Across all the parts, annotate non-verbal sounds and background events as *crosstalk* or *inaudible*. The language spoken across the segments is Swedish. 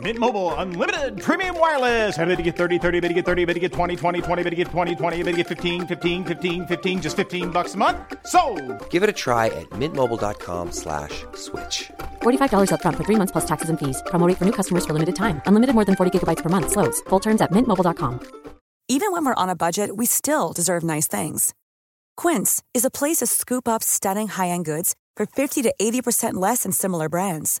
Mint Mobile unlimited premium wireless. Ready to get 30, 30, bit to get 30, bit to get 20, 20, 20, bit to get 20, 20, bit to get 15, 15, 15, 15 just 15 bucks a month. So, Give it a try at mintmobile.com slash switch. $45 upfront for three months plus taxes and fees. Promo rate for new customers for limited time. Unlimited more than 40 gigabytes per month. Slows. Full terms at mintmobile.com. Even when we're on a budget, we still deserve nice things. Quince is a place to scoop up stunning high-end goods for 50 to 80% less than similar brands.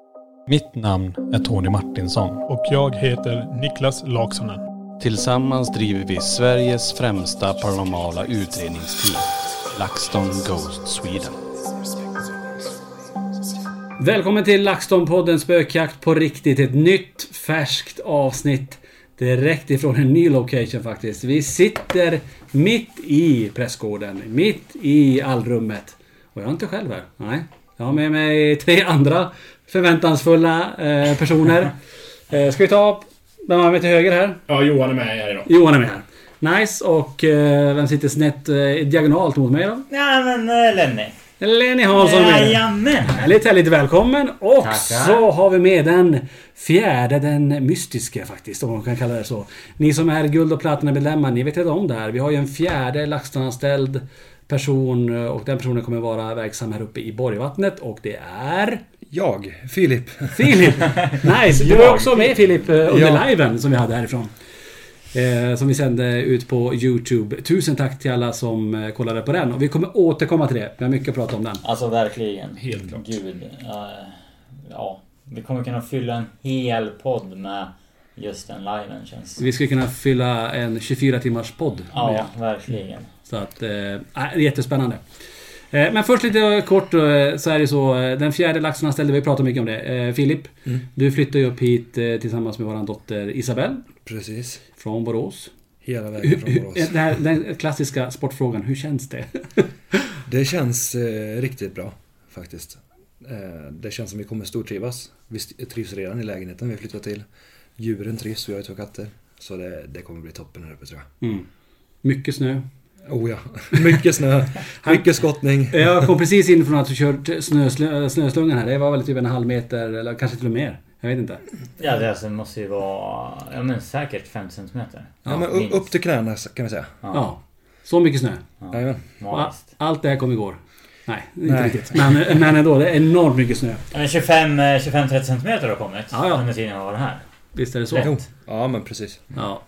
Mitt namn är Tony Martinsson. Och jag heter Niklas Laksonen. Tillsammans driver vi Sveriges främsta paranormala utredningsteam. LaxTon Ghost Sweden. Välkommen till LaxTon-podden Spökjakt på riktigt. Ett nytt färskt avsnitt. Direkt ifrån en ny location faktiskt. Vi sitter mitt i pressgården. Mitt i allrummet. Och jag är inte själv här. Nej. Jag har med mig tre andra förväntansfulla eh, personer. *laughs* Eh, ska vi ta... Vem har vi till höger här? Ja, Johan är med här idag. Johan är med här. Nice. Och eh, vem sitter snett eh, diagonalt mot mig då? Ja men eh, Lenny. Lenny Hansson med. Jajamän. Härligt, härligt välkommen. Och Tackar. så har vi med den fjärde, den mystiska faktiskt, om man kan kalla det så. Ni som är guld och platinamedlemmar, ni vet redan om det här. Vi har ju en fjärde LaxTon-anställd person och den personen kommer vara verksam här uppe i Borgvattnet och det är... Jag, Filip. Filip! *laughs* Nice! Du var också med Filip eh, under Ja. liven som vi hade härifrån. Eh, som vi sände ut på Youtube. Tusen tack till alla som eh, kollade på den. Och vi kommer återkomma till det. Vi har mycket att prata om den. Alltså verkligen. Helt klart. Gud. Ja, ja. Vi kommer kunna fylla en hel podd med just den liven känns Vi skulle kunna fylla en 24 timmars podd. Ja, med. verkligen. Så att... Eh, äh, jättespännande. Eh, men först lite kort eh, så är det så. eh, Den fjärde laxen han ställde, vi pratar mycket om det. Filip, du flyttade ju upp hit tillsammans med våran dotter Isabelle. Precis. Från Borås. Hela vägen från Borås. det här, den klassiska sportfrågan, hur känns det? *laughs* Det känns eh, riktigt bra faktiskt. Eh, det känns som vi kommer stortrivas. Vi trivs redan i lägenheten vi flyttat till. Djuren trivs, vi har ju två katter. Så det, det kommer bli toppen här uppe tror jag. Mm. Mycket snö. Oh ja, *laughs* mycket snö, mycket skottning. Jag kom precis in från att du kört snösl- snöslungan här. Det var väl typ en halv meter eller kanske till och med mer. Jag vet inte. Ja det alltså måste ju vara... Ja men säkert 50 centimeter. Ja, men upp, upp till knäna kan vi säga. Ja. Så mycket snö. Jajamän. Och a- Magiskt. allt det här kom igår. Nej, inte Nej. riktigt. Men, men ändå, det är enormt mycket snö. Ja, men 25, eh, 25-30 centimeter har kommit Ja, ja. under tiden jag var här. Visst är det så? Lätt. Jo. Ja men precis. Ja.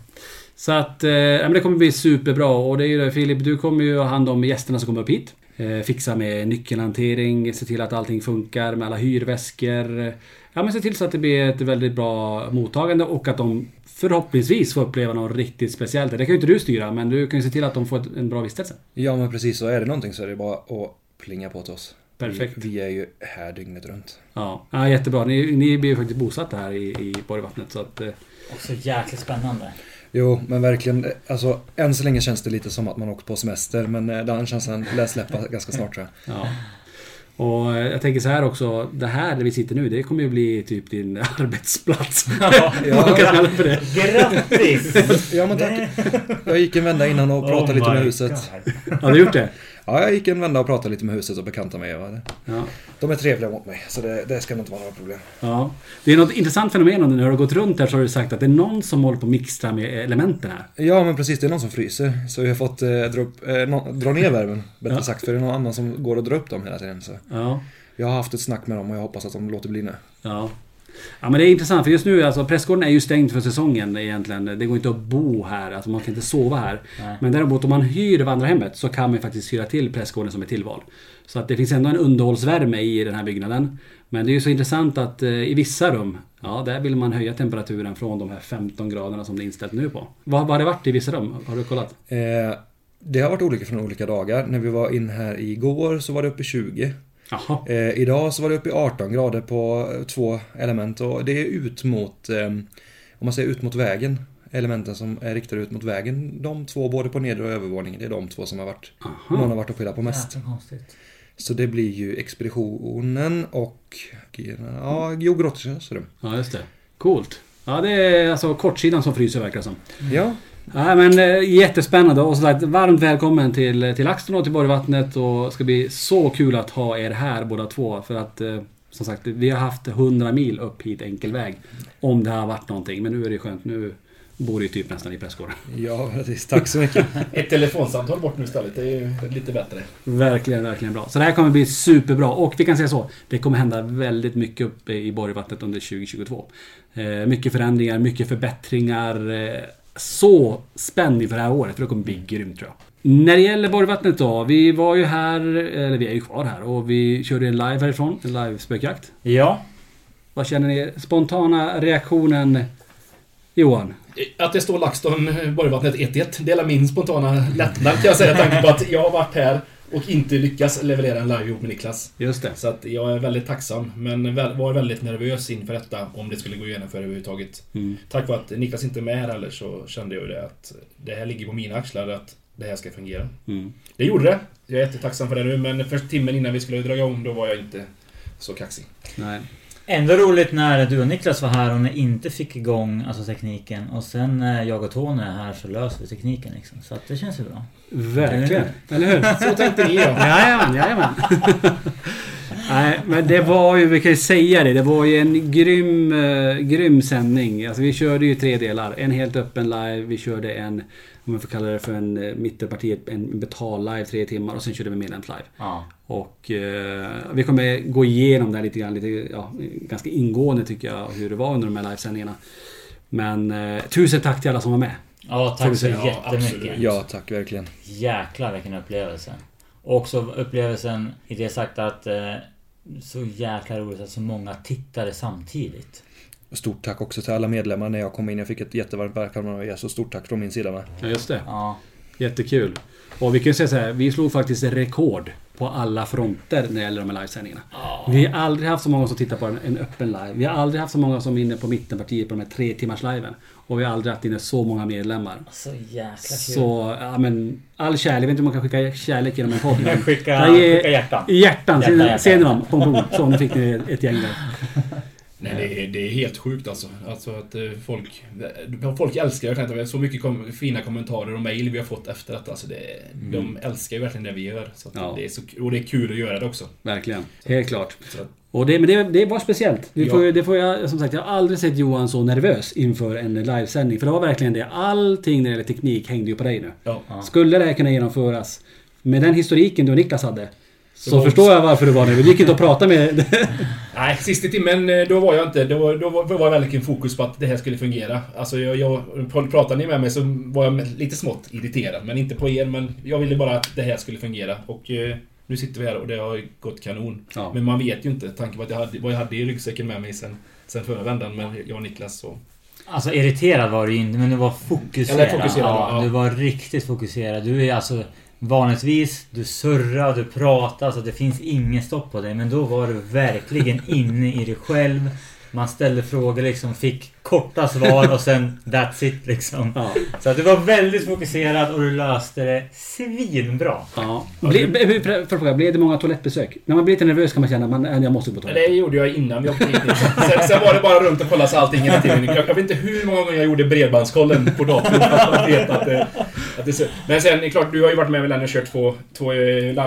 Så att, eh, men det kommer bli superbra. Och det är ju det, Filip, du kommer ju ha hand om gästerna som kommer upp hit. Eh, fixa med nyckelhantering, se till att allting funkar med alla hyrväskor. Ja men se till så att det blir ett väldigt bra mottagande och att de förhoppningsvis får uppleva något riktigt speciellt. Det kan ju inte du styra, men du kan ju se till att de får en bra vistelse. Ja men precis, så är det någonting så är det bara att plinga på till oss. Perfekt. Vi, vi är ju här dygnet runt. Ja, ja jättebra. Ni, ni blir ju faktiskt bosatta här i, i Borgvattnet. Så att, eh, Också jäkligt spännande. Jo, men verkligen. Alltså, än så länge känns det lite som att man åkt på semester, men eh, den känslan lär släppa *laughs* ganska snart tror jag. Ja. Och eh, jag tänker så här också. Det här där vi sitter nu, det kommer ju bli typ din *laughs* arbetsplats. *laughs* Ja. Det. Grattis! Ja men tack. Jag gick en vända innan och pratade Oh lite med huset. God. Har du gjort det? Ja, jag gick en vända och pratade lite med huset och bekantade mig. Va? Ja. De är trevliga mot mig, så det, det ska nog inte vara några problem. Ja. Det är något intressant fenomen när du har gått runt här så har du sagt att det är någon som håller på att mixtra med elementen här. Ja, men precis. Det är någon som fryser. Så vi har fått eh, dra, upp, eh, nå- dra ner värmen, bättre Ja. sagt. För det är någon annan som går och drar upp dem hela tiden. Så. Ja. Jag har haft ett snack med dem och jag hoppas att de låter bli nu. Ja. Ja men det är intressant för just nu alltså Prästgården är ju stängd för säsongen egentligen. Det går inte att bo här, alltså man kan inte sova här. Nej. Men däremot om man hyr vandrarhemmet så kan man faktiskt hyra till Prästgården som ett tillval. Så att det finns ändå en underhållsvärme i den här byggnaden. Men det är ju så intressant att eh, i vissa rum, ja där vill man höja temperaturen från de här 15 graderna som det är inställt nu på. Vad, vad har det varit i vissa rum? Har du kollat? Eh, det har varit olika från olika dagar. När vi var in här igår så var det uppe i 20. Eh, idag så var det uppe i 18 grader på eh, två element och det är ut mot, eh, om man säger ut mot vägen, elementen som är riktade ut mot vägen. De två, både på nedre och övervåningen, det är de två som har varit, Aha. någon har varit och pillat på mest. Så det blir ju expeditionen och, ja, Grottius rum. Ja just det. Coolt. Ja det är alltså kortsidan som fryser verkar det som. Ja, Ja, men eh, jättespännande och som sagt varmt välkommen till, till LaxTon och till Borgvattnet och det ska bli så kul att ha er här båda två för att eh, som sagt vi har haft 100 mil upp hit enkel väg Om det har varit någonting men nu är det skönt nu bor ju typ nästan i Prästgården. ja precis. Tack så mycket. *laughs* Ett telefonsamtal bort nu istället. Det är ju lite bättre. Verkligen, verkligen bra. Så det här kommer bli superbra och vi kan säga så. Det kommer hända väldigt mycket uppe i Borgvattnet under 2022. Eh, mycket förändringar, mycket förbättringar. Så spänd inför det här året för det kommer bli grymt tror jag. När det gäller Borgvattnet då. Vi var ju här, eller vi är ju kvar här och vi körde en live härifrån. En live spökjakt. Ja, Vad känner ni? Spontana reaktionen Johan? Att det står LaxTon Borgvattnet 1-1 delar min spontana lättnad kan jag säga. Tanke på att jag har varit här och inte lyckats leverera en live ihop med Niklas. Just det. Så att jag är väldigt tacksam. Men var väldigt nervös inför detta. Om det skulle gå igenom för överhuvudtaget. Mm. Tack vare att Niklas inte är med här heller så kände jag det att det här ligger på mina axlar att det här ska fungera. Mm. Det gjorde det. Jag är jättetacksam för det nu men först timmen innan vi skulle dra igång då var jag inte så kaxig. Nej. Ändå roligt när du och Niklas var här och ni inte fick igång alltså, tekniken. Och sen när jag och Tony är här så löser vi tekniken liksom. Så att det känns ju bra. Verkligen. Eller hur? Så tänkte ni *laughs* ja. Jajamän, jajamän. *laughs* Nej, men det var ju, vi kan ju säga det, det var ju en grym, eh, grym sändning. Alltså vi körde ju tre delar. En helt öppen live, vi körde en, om man får kalla det för en eh, mittenpartiet, en betal-live tre timmar och sen körde vi medlems-live. Ja. Och eh, vi kommer gå igenom det här lite grann, lite, ja, ganska ingående tycker jag, hur det var under de här livesändningarna. Men eh, tusen tack till alla som var med. Ja, tack så. Ja, jättemycket. absolut. Ja, tack verkligen. Jäklar vilken upplevelse. Och också upplevelsen i det sagt att eh, så jäkla roligt att så många tittade samtidigt. Stort tack också till alla medlemmar när jag kom in. Jag fick ett jättevarmt välkomnande av er, så stort tack från min sida med. Ja, just det. Ja. Jättekul. Och vi kan ju säga så här, vi slog faktiskt rekord på alla fronter när det gäller de här livesändningarna. Vi har aldrig haft så många som tittar på en, en öppen live. Vi har aldrig haft så många som är inne på mittenpartiet på de här tre timmars liven. Och vi har aldrig haft inne så många medlemmar. Så jäkla kul. Så, ja men all kärlek. Jag vet inte om man kan skicka kärlek genom en podd. *laughs* Skicka- skicka hjärtan. Hjärtan. Hjärta, Ser- hjärta, Ser ni dem? Pom, pom. Så nu fick ni ett gäng där. *laughs* Nej, det är, det är helt sjukt alltså. Alltså att eh, folk... Folk älskar kan inte Så mycket kom, fina kommentarer och mejl vi har fått efter detta. Alltså det, De älskar ju verkligen det vi gör. Så att Mm. Ja. det är så, och det är kul att göra det också. Verkligen. Helt klart. Så Och det, men det, det var speciellt. Det får, Ja. ju- det får jag, som sagt, jag har aldrig sett Johan så nervös inför en livesändning. För det var verkligen det. Allting när det gäller teknik hängde ju på dig nu. ja. Skulle det här kunna genomföras med den historiken du och Niklas hade. Så var- förstår jag varför du var nervös. Det gick inte att prata med... *laughs* Nej, sista timmen eh, då var jag inte... Då, var- då var då var jag verkligen fokus på att det här skulle fungera. Alltså jag... jag pratade ni med mig så var jag lite smått irriterad. Men inte på er, men jag ville bara att det här skulle fungera. Och eh, nu sitter vi här och det har gått kanon. Ja. Men man vet ju inte, tanke på att jag hade, vad jag hade i ryggsäcken med mig sen, sen förra vändan med jag och Niklas. Så. Alltså irriterad var du inte men du var fokuserad. Eller fokuserad, ja, ja. Du var riktigt fokuserad. Du är alltså vanligtvis, du surrar, du pratar, så det finns ingen stopp på dig. Men då var du verkligen *laughs* inne i dig själv. Man ställde frågor liksom, fick korta svar och sen that's it liksom. Ja. Så att du var väldigt fokuserad och du löste det svinbra. Ja. Ble, ble, hur- för att fråga, blev det många toalettbesök? När man blir lite nervös kan man känna att man, jag måste gå på toaletten. det gjorde jag innan vi åkte hit. Sen, sen var det bara runt och kolla så allting hela tiden. Jag, jag vet inte hur många gånger jag gjorde bredbandskollen på datorn för att veta att det, Att det är så. Men sen, det är klart, du har ju varit med med Lenny och kört två, två eh,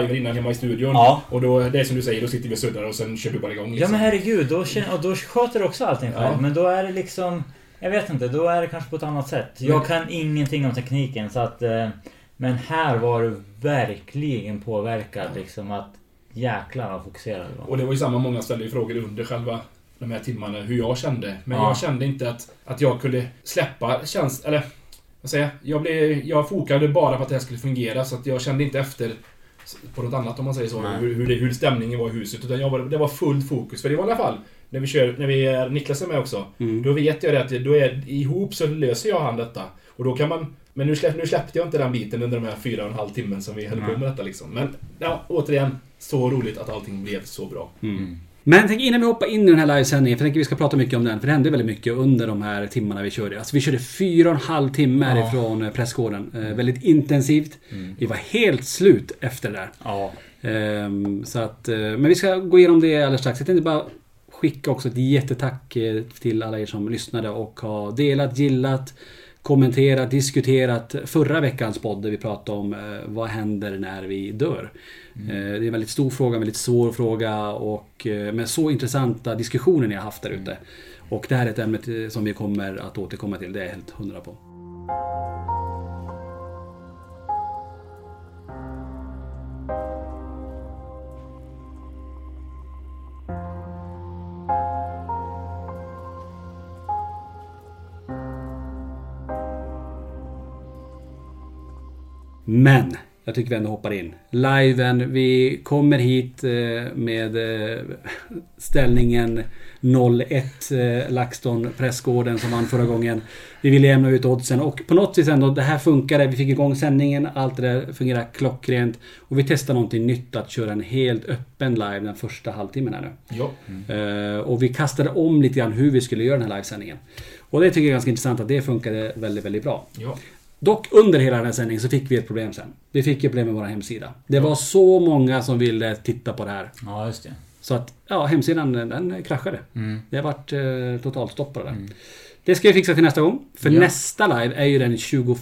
live innan hemma i studion. Ja. Och då, det är som du säger, då sitter vi och suddar och sen kör du bara igång. Ja liksom. men herregud, då, känner, och då sköter du också allting själv. Ja. Men då är det liksom... Jag vet inte, då är det kanske på ett annat sätt. Jag kan ingenting om tekniken så att... eh, Men här var du verkligen påverkad liksom att... Jäklar vad fokuserad du var. Och det var ju samma, många ställde ju frågor under själva de här timmarna hur jag kände. Men Ja. jag kände inte att, att jag kunde släppa käns... Eller, vad säger jag? Jag, blev, jag fokade bara på att det här skulle fungera så att jag kände inte efter på något annat om man säger så. Nej. Hur, hur, det, hur stämningen var i huset. Utan jag var, det var fullt fokus. För det var i alla fall när vi kör, när vi är, Niklas är med också. Mm. Då vet jag det att då är, ihop så löser jag han detta. Och då kan man... Men nu, släpp, nu släppte jag inte den biten under de här fyra och en halv timmen som vi höll på med detta liksom. Men ja, återigen. Så roligt att allting blev så bra. Men tänk innan vi hoppar in i den här livesändningen, för jag tänker vi ska prata mycket om den, för det hände väldigt mycket under de här timmarna vi körde. Alltså vi körde fyra och en halv timme Ja. härifrån eh, pressgården. Eh, väldigt intensivt. Vi var helt slut efter det där. Ja. Ehm, så att, eh, men vi ska gå igenom det alldeles strax. Jag tänkte bara skicka också ett jättetack eh, till alla er som lyssnade och har delat, gillat, kommenterat, diskuterat förra veckans podd där vi pratade om vad händer när vi dör. Eh, Det är en väldigt stor fråga, en väldigt svår fråga och eh, med så intressanta diskussioner ni har haft där ute. Och det här är ett ämne som vi kommer att återkomma till, det är jag helt hundra på. Men, jag tycker vi ändå hoppar in. Liven, vi kommer hit eh, med eh, ställningen 0-1 eh, LaxTon Pressgården som vann förra gången. Vi ville jämna ut oddsen och på något vis ändå, det här funkade. Vi fick igång sändningen, allt det där fungerar klockrent. Och vi testar någonting nytt, att köra en helt öppen live den första halvtimmen här nu. Ja. Eh, och vi kastade om lite grann hur vi skulle göra den här livesändningen. Och det tycker jag är ganska intressant att det funkade väldigt, väldigt bra. Ja. Dock under hela den här sändningen så fick vi ett problem sen. Vi fick ett problem med vår hemsida. Det var så många som ville titta på det här. Ja, just det. Så att, ja, hemsidan den, den kraschade. Mm. Det har varit eh, totalstopp på det där. Det ska vi fixa till nästa gång. För Ja. nästa live är ju den 21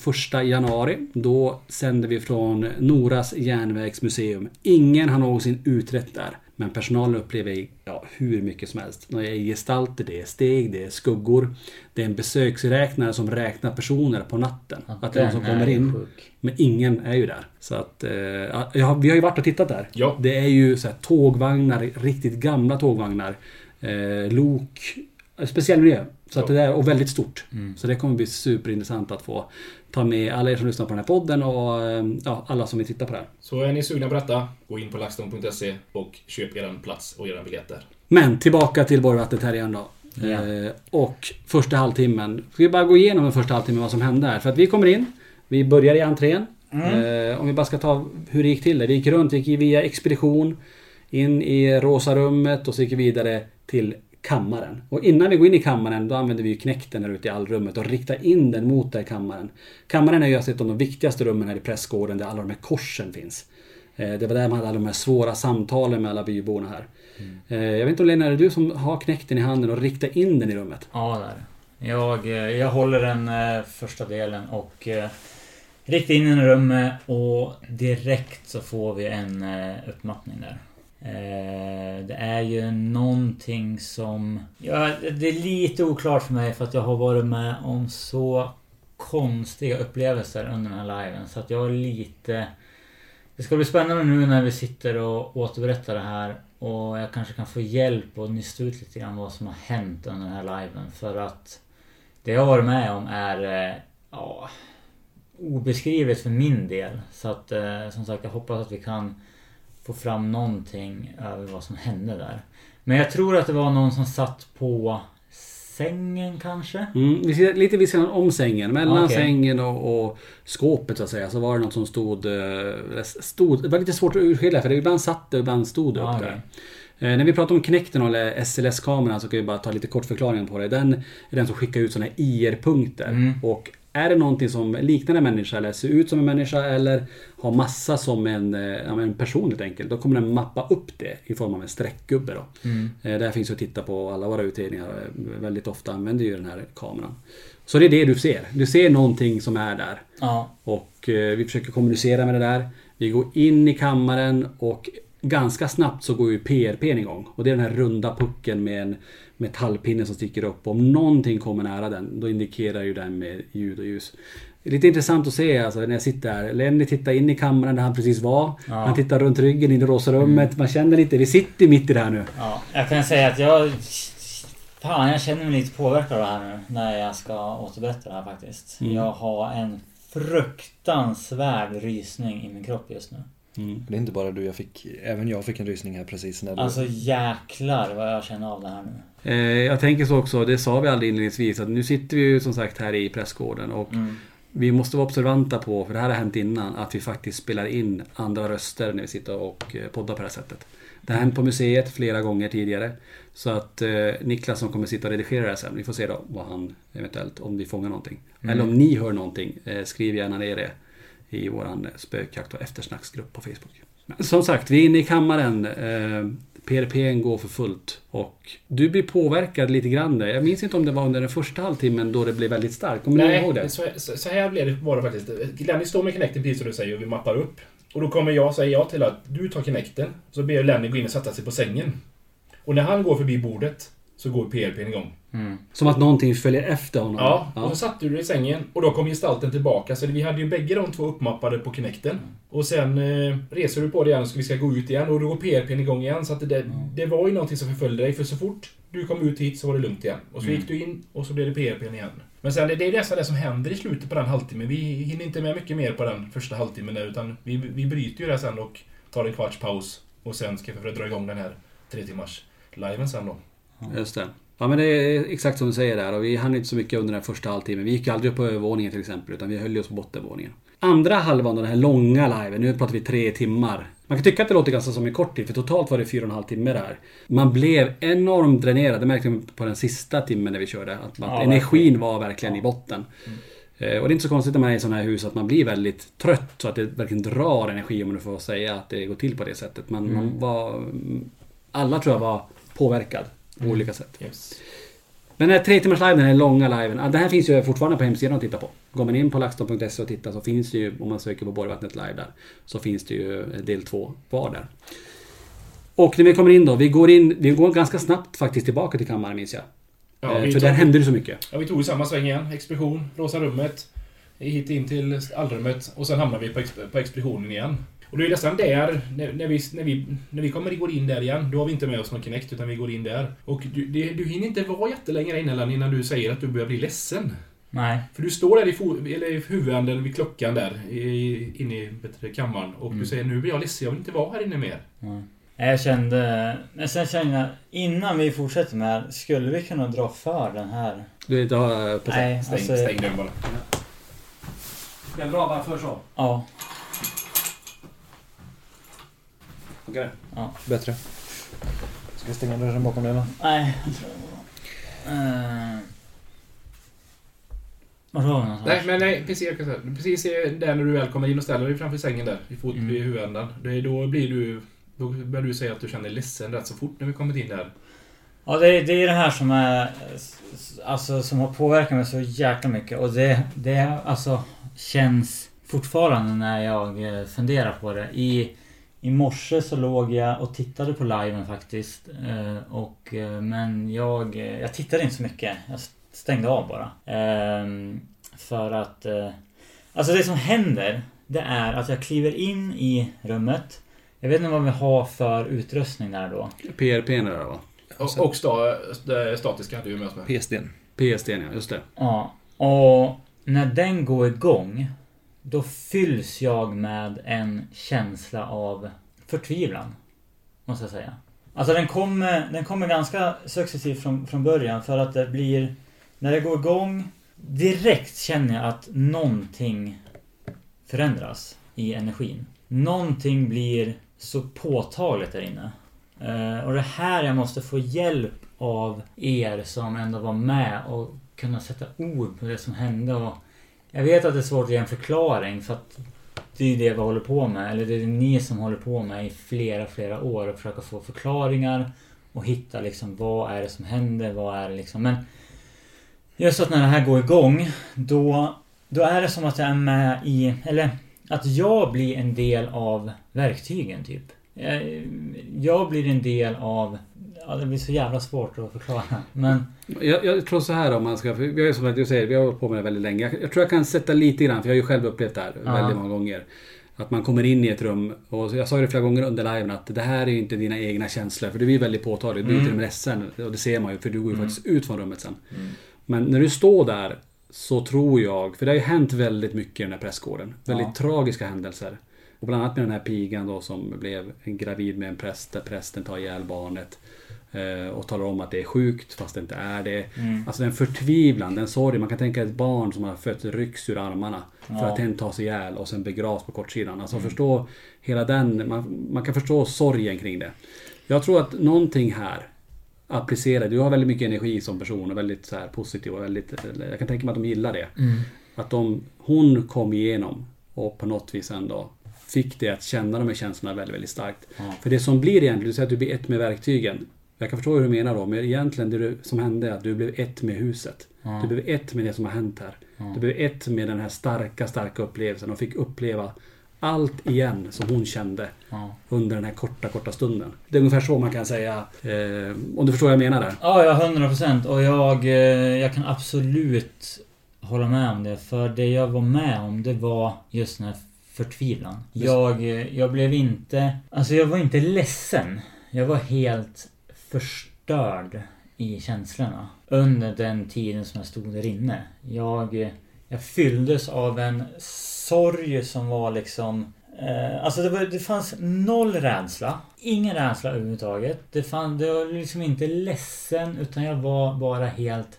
januari. Då sänder vi från Noras järnvägsmuseum. Ingen har någonsin utrett där. Men personalen upplever ja, hur mycket som helst. Det är gestalter, det är steg, det är skuggor. Det är en besöksräknare som räknar personer på natten. Ja, att det är någon som kommer in. sjuk. Men ingen är ju där. Så att... Eh, ja, vi har ju varit och tittat där. Ja. Det är ju så här, tågvagnar, riktigt gamla tågvagnar. Eh, lok. Speciell miljö. Så att det där, och väldigt stort. Så det kommer bli superintressant att få ta med alla er som lyssnar på den här podden och eh, ja, alla som vill titta på det här. Så är ni sugna på detta, gå in på laxton.se och köp er plats och era biljetter. Men tillbaka till Borgvattnet här igen då. Ja. Eh, och första halvtimmen. Ska vi bara gå igenom den första halvtimmen vad som hände här. För att vi kommer in. Vi börjar i entrén. Eh, om vi bara ska ta hur det gick till. Det. Vi gick runt, vi gick via expedition. In i rosa rummet och så gick vi vidare till kammaren. Och innan vi går in i kammaren då använder vi ju knäkten där ute i allrummet och riktar in den mot den här kammaren. Kammaren är ju alltså ett av de viktigaste rummen här i prästgården där alla de här korsen finns. Eh, Det var där man hade alla de här svåra samtalen med alla byborna här. Eh, Jag vet inte om Lena, är det du som har knäkten i handen och riktar in den i rummet? Ja, där. Jag, eh, jag håller den första delen och riktar in den i rummet och direkt så får vi en uppmattning där. Eh, det är ju någonting som... Ja, det är lite oklart för mig för att jag har varit med om så konstiga upplevelser under den här liven så att jag är lite... Det ska bli spännande nu när vi sitter och återberättar det här och jag kanske kan få hjälp och nysta ut lite grann vad som har hänt under den här liven för att det jag har varit med om är eh, ja, obeskrivet för min del. Så att eh, som sagt jag hoppas att vi kan få fram någonting över vad som hände där. Men jag tror att det var någon som satt på sängen kanske? Mm, lite vid sidan om sängen. Mellan Okej. sängen och, och skåpet så att säga. Så var det något som stod... eh, stod det var lite svårt att urskilja för det ibland satt det och ibland stod det upp Ja, där. Eh, när vi pratar om Kinecten eller SLS-kameran så kan vi bara ta lite kort förklaring på det. Den är den som skickar ut sådana här IR-punkter. Mm. Och Är det någonting som liknar en människa eller ser ut som en människa eller har massa som en, eh, en person helt enkelt. Då kommer den mappa upp det i form av en streckgubbe. Då. Mm. Eh, Det här finns att titta på alla våra utredningar. eh, Väldigt ofta använder ju den här kameran. Så det är det du ser. Du ser någonting som är där. Ja. Och vi försöker kommunicera med det där. Vi går in i kammaren och ganska snabbt så går ju PRPn igång. Och det är den här runda pucken med en metallpinne som sticker upp. Om någonting kommer nära den, då indikerar ju den med ljud och ljus. Lite intressant att se alltså, när jag sitter här. Lenny tittar in i kammaren där han precis var. Ja. Han tittar runt ryggen in i rosa rummet. Man känner lite, vi sitter mitt i det här nu. Ja, jag kan säga att jag... Fan, jag känner mig lite påverkad av det här nu när jag ska återberätta det här faktiskt. Mm. Jag har en fruktansvärd rysning i min kropp just nu. Det är inte bara du, jag fick, även jag fick en rysning här precis när du... Alltså jäklar vad jag känner av det här nu. Eh, jag tänker så också, det sa vi aldrig inledningsvis, att nu sitter vi ju som sagt här i pressgården och Mm. vi måste vara observanta på, för det här har hänt innan, att vi faktiskt spelar in andra röster när vi sitter och eh, poddar på det här sättet. Det har hänt på museet flera gånger tidigare. Så att eh, Niklas som kommer sitta och redigera det här sen, vi får se då vad han eventuellt, om vi fångar någonting. Mm. Eller om ni hör någonting, eh, skriv gärna ner det i våran spökjakt och eftersnacksgrupp på Facebook. Men som sagt, vi är inne i kammaren. Eh, PRPn går för fullt. Och du blir påverkad lite grann där. Jag minns inte om det var under den första halvtimmen då det blev väldigt starkt. Kommer ni ihåg det? så, så, här blev det, var det faktiskt. Lenny står med Kinecten precis som du säger och vi mappar upp. Och då kommer jag säga ja till att du tar Kinecten. Så ber Lenny gå in och sätta sig på sängen. Och när han går förbi bordet så går PRPn igång. Som att någonting följer efter honom. Ja, och så satte du dig i sängen och då kom gestalten tillbaka. Så vi hade ju bägge de två uppmappade på Kinecten. Och sen eh, reser du på dig igen så vi ska gå ut igen och då går PRPn igång igen. Så att det, det var ju någonting som förföljde dig. För så fort du kom ut hit så var det lugnt igen. Och så Mm. gick du in och så blev det PRPn igen. Men sen det, det är nästan det som händer i slutet på den halvtimmen. Vi hinner inte med mycket mer på den första halvtimmen där, utan vi, vi bryter ju det sen och tar en kvarts paus. Och sen ska vi för att dra igång den här tre timmars liven sen då. Just det. Ja men det är exakt som du säger där och vi hann inte så mycket under den första halvtimmen. Vi gick aldrig upp på övervåningen till exempel utan vi höll oss på bottenvåningen. Andra halvan av den här långa liven, nu pratar vi tre timmar. Man kan tycka att det låter ganska som en kort tid för totalt var det fyra och en halv timme där. Man blev enormt dränerad, det märkte vi på den sista timmen när vi körde. Att man, Ja, energin var verkligen i botten. Eh, Och det är inte så konstigt när man är i sådana här hus att man blir väldigt trött så att det verkligen drar energi om man får säga att det går till på det sättet. Man, Mm. man var... Alla tror jag var påverkad på olika sätt. Yes. Men den här tre timmars liven, den här långa liven, den här finns ju fortfarande på hemsidan att titta på. Går man in på laxton.se och tittar så finns det ju, om man söker på Borgvattnet live där, så finns det ju del två kvar där. Och när vi kommer in då, vi går in, vi går ganska snabbt faktiskt tillbaka till kammaren minns jag. Ja, Eh, för tog- där hände det så mycket. Ja, vi tog samma sväng igen. Expedition, rosa rummet. Hit in till allrummet och sen hamnar vi på, exp- på expeditionen igen. Och det är nästan där, när, när, vi, när, vi, när vi kommer går in där igen, då har vi inte med oss någon Kinect utan vi går in där. Och du, det, du hinner inte vara jättelänge där inne innan du säger att du börjar bli ledsen. Nej. För du står där i, eller i huvudänden vid klockan där, i, inne i du, kammaren. Och Mm. du säger nu blir jag ledsen, jag vill inte vara här inne mer. Nej. Jag kände... Men sen kände jag, innan vi fortsätter med det här, skulle vi kunna dra för den här? Du vet, har på Nej, Stäng, alltså... stäng den bara. Ska jag dra bara för så? Ja. Okej. Bättre. Ska jag stänga dörren bakom dig eller? Nej, jag tror det. Uh, var var vi någonstans? Nej, men nej, precis, jag kan säga, precis där när du väl kommer in och ställer dig framför sängen där, i fot, Mm. vid huvudändan. Det är då blir du... Då börjar du säga att du känner dig ledsen rätt så fort när vi kommit in där. Ja, det, det är det här som är... Alltså som har påverkat mig så jäkla mycket. Och det, det alltså känns fortfarande när jag eh, funderar på det. I, I morse så låg jag och tittade på liven faktiskt. Eh, och, eh, men jag, eh, jag tittade inte så mycket. Jag stängde av bara. Ehm, för att... Alltså det som händer, det är att jag kliver in i rummet. Jag vet inte vad vi har för utrustning där då. PRP där va? Och, och sta, sta, statiska hade vi med oss med. PSD. PSD ja, just det. Ja, och när den går igång då fylls jag med en känsla av förtvivlan. Måste jag säga. Alltså den kommer, den kommer ganska successivt från, från början för att det blir... När det går igång direkt känner jag att någonting förändras i energin. Någonting blir så påtagligt där inne. Uh, och det här jag måste få hjälp av er som ändå var med och kunna sätta ord på det som hände och jag vet att det är svårt att ge en förklaring för att det är det vi håller på med. Eller det är ni som håller på med i flera, flera år. Och försöka få förklaringar. Och hitta liksom vad är det som händer? Vad är det liksom? Men just att när det här går igång. Då, då är det som att jag är med i... Eller att jag blir en del av verktygen typ. Jag, jag blir en del av... Ja, det blir så jävla svårt att förklara. Men... Jag, jag tror så här om man ska... För vi har ju som du säger, vi har hållit på med det väldigt länge. Jag, jag tror jag kan sätta lite grann, för jag har ju själv upplevt det här Ja. väldigt många gånger. Att man kommer in i ett rum och jag sa ju det flera gånger under liven att det här är ju inte dina egna känslor. För det blir väldigt påtagligt. Du blir Mm. till och med ledsen. Och det ser man ju för du går ju Mm. faktiskt ut från rummet sen. Mm. Men när du står där så tror jag, för det har ju hänt väldigt mycket i den här prästgården. Väldigt Ja. tragiska händelser. Och bland annat med den här pigan då som blev gravid med en präst där prästen tar ihjäl barnet. Eh, Och talar om att det är sjukt fast det inte är det. Mm. Alltså den förtvivlan, den sorg. Man kan tänka ett barn som har fötts rycks ur armarna. För Ja. att hen tas ihjäl och sen begravs på kortsidan. Alltså Mm. förstå hela den, man, man kan förstå sorgen kring det. Jag tror att någonting här applicerar, du har väldigt mycket energi som person och väldigt så här positiv och väldigt, jag kan tänka mig att de gillar det. Mm. Att de, hon kom igenom och på något vis ändå fick det att känna de här känslorna väldigt, väldigt starkt. Ja. För det som blir egentligen, du säger att du blir ett med verktygen. Jag kan förstå hur du menar då, men egentligen det du- som hände är att du blev ett med huset. Ja. Du blev ett med det som har hänt här. Ja. Du blev ett med den här starka, starka upplevelsen och fick uppleva allt igen som hon kände Ja. under den här korta, korta stunden. Det är ungefär så man kan säga, eh, om du förstår vad jag menar där. Ja, ja, 100 procent. Och jag, eh, jag kan absolut hålla med om det. För det jag var med om, det var just den här förtvivlan. Jag, eh, jag blev inte... Alltså jag var inte ledsen. Jag var helt förstörd i känslorna. Under den tiden som jag stod där inne. Jag, jag fylldes av en sorg som var liksom... Eh, alltså det, var, det fanns noll rädsla. Ingen rädsla överhuvudtaget. Det, fann, det var liksom inte ledsen utan jag var bara helt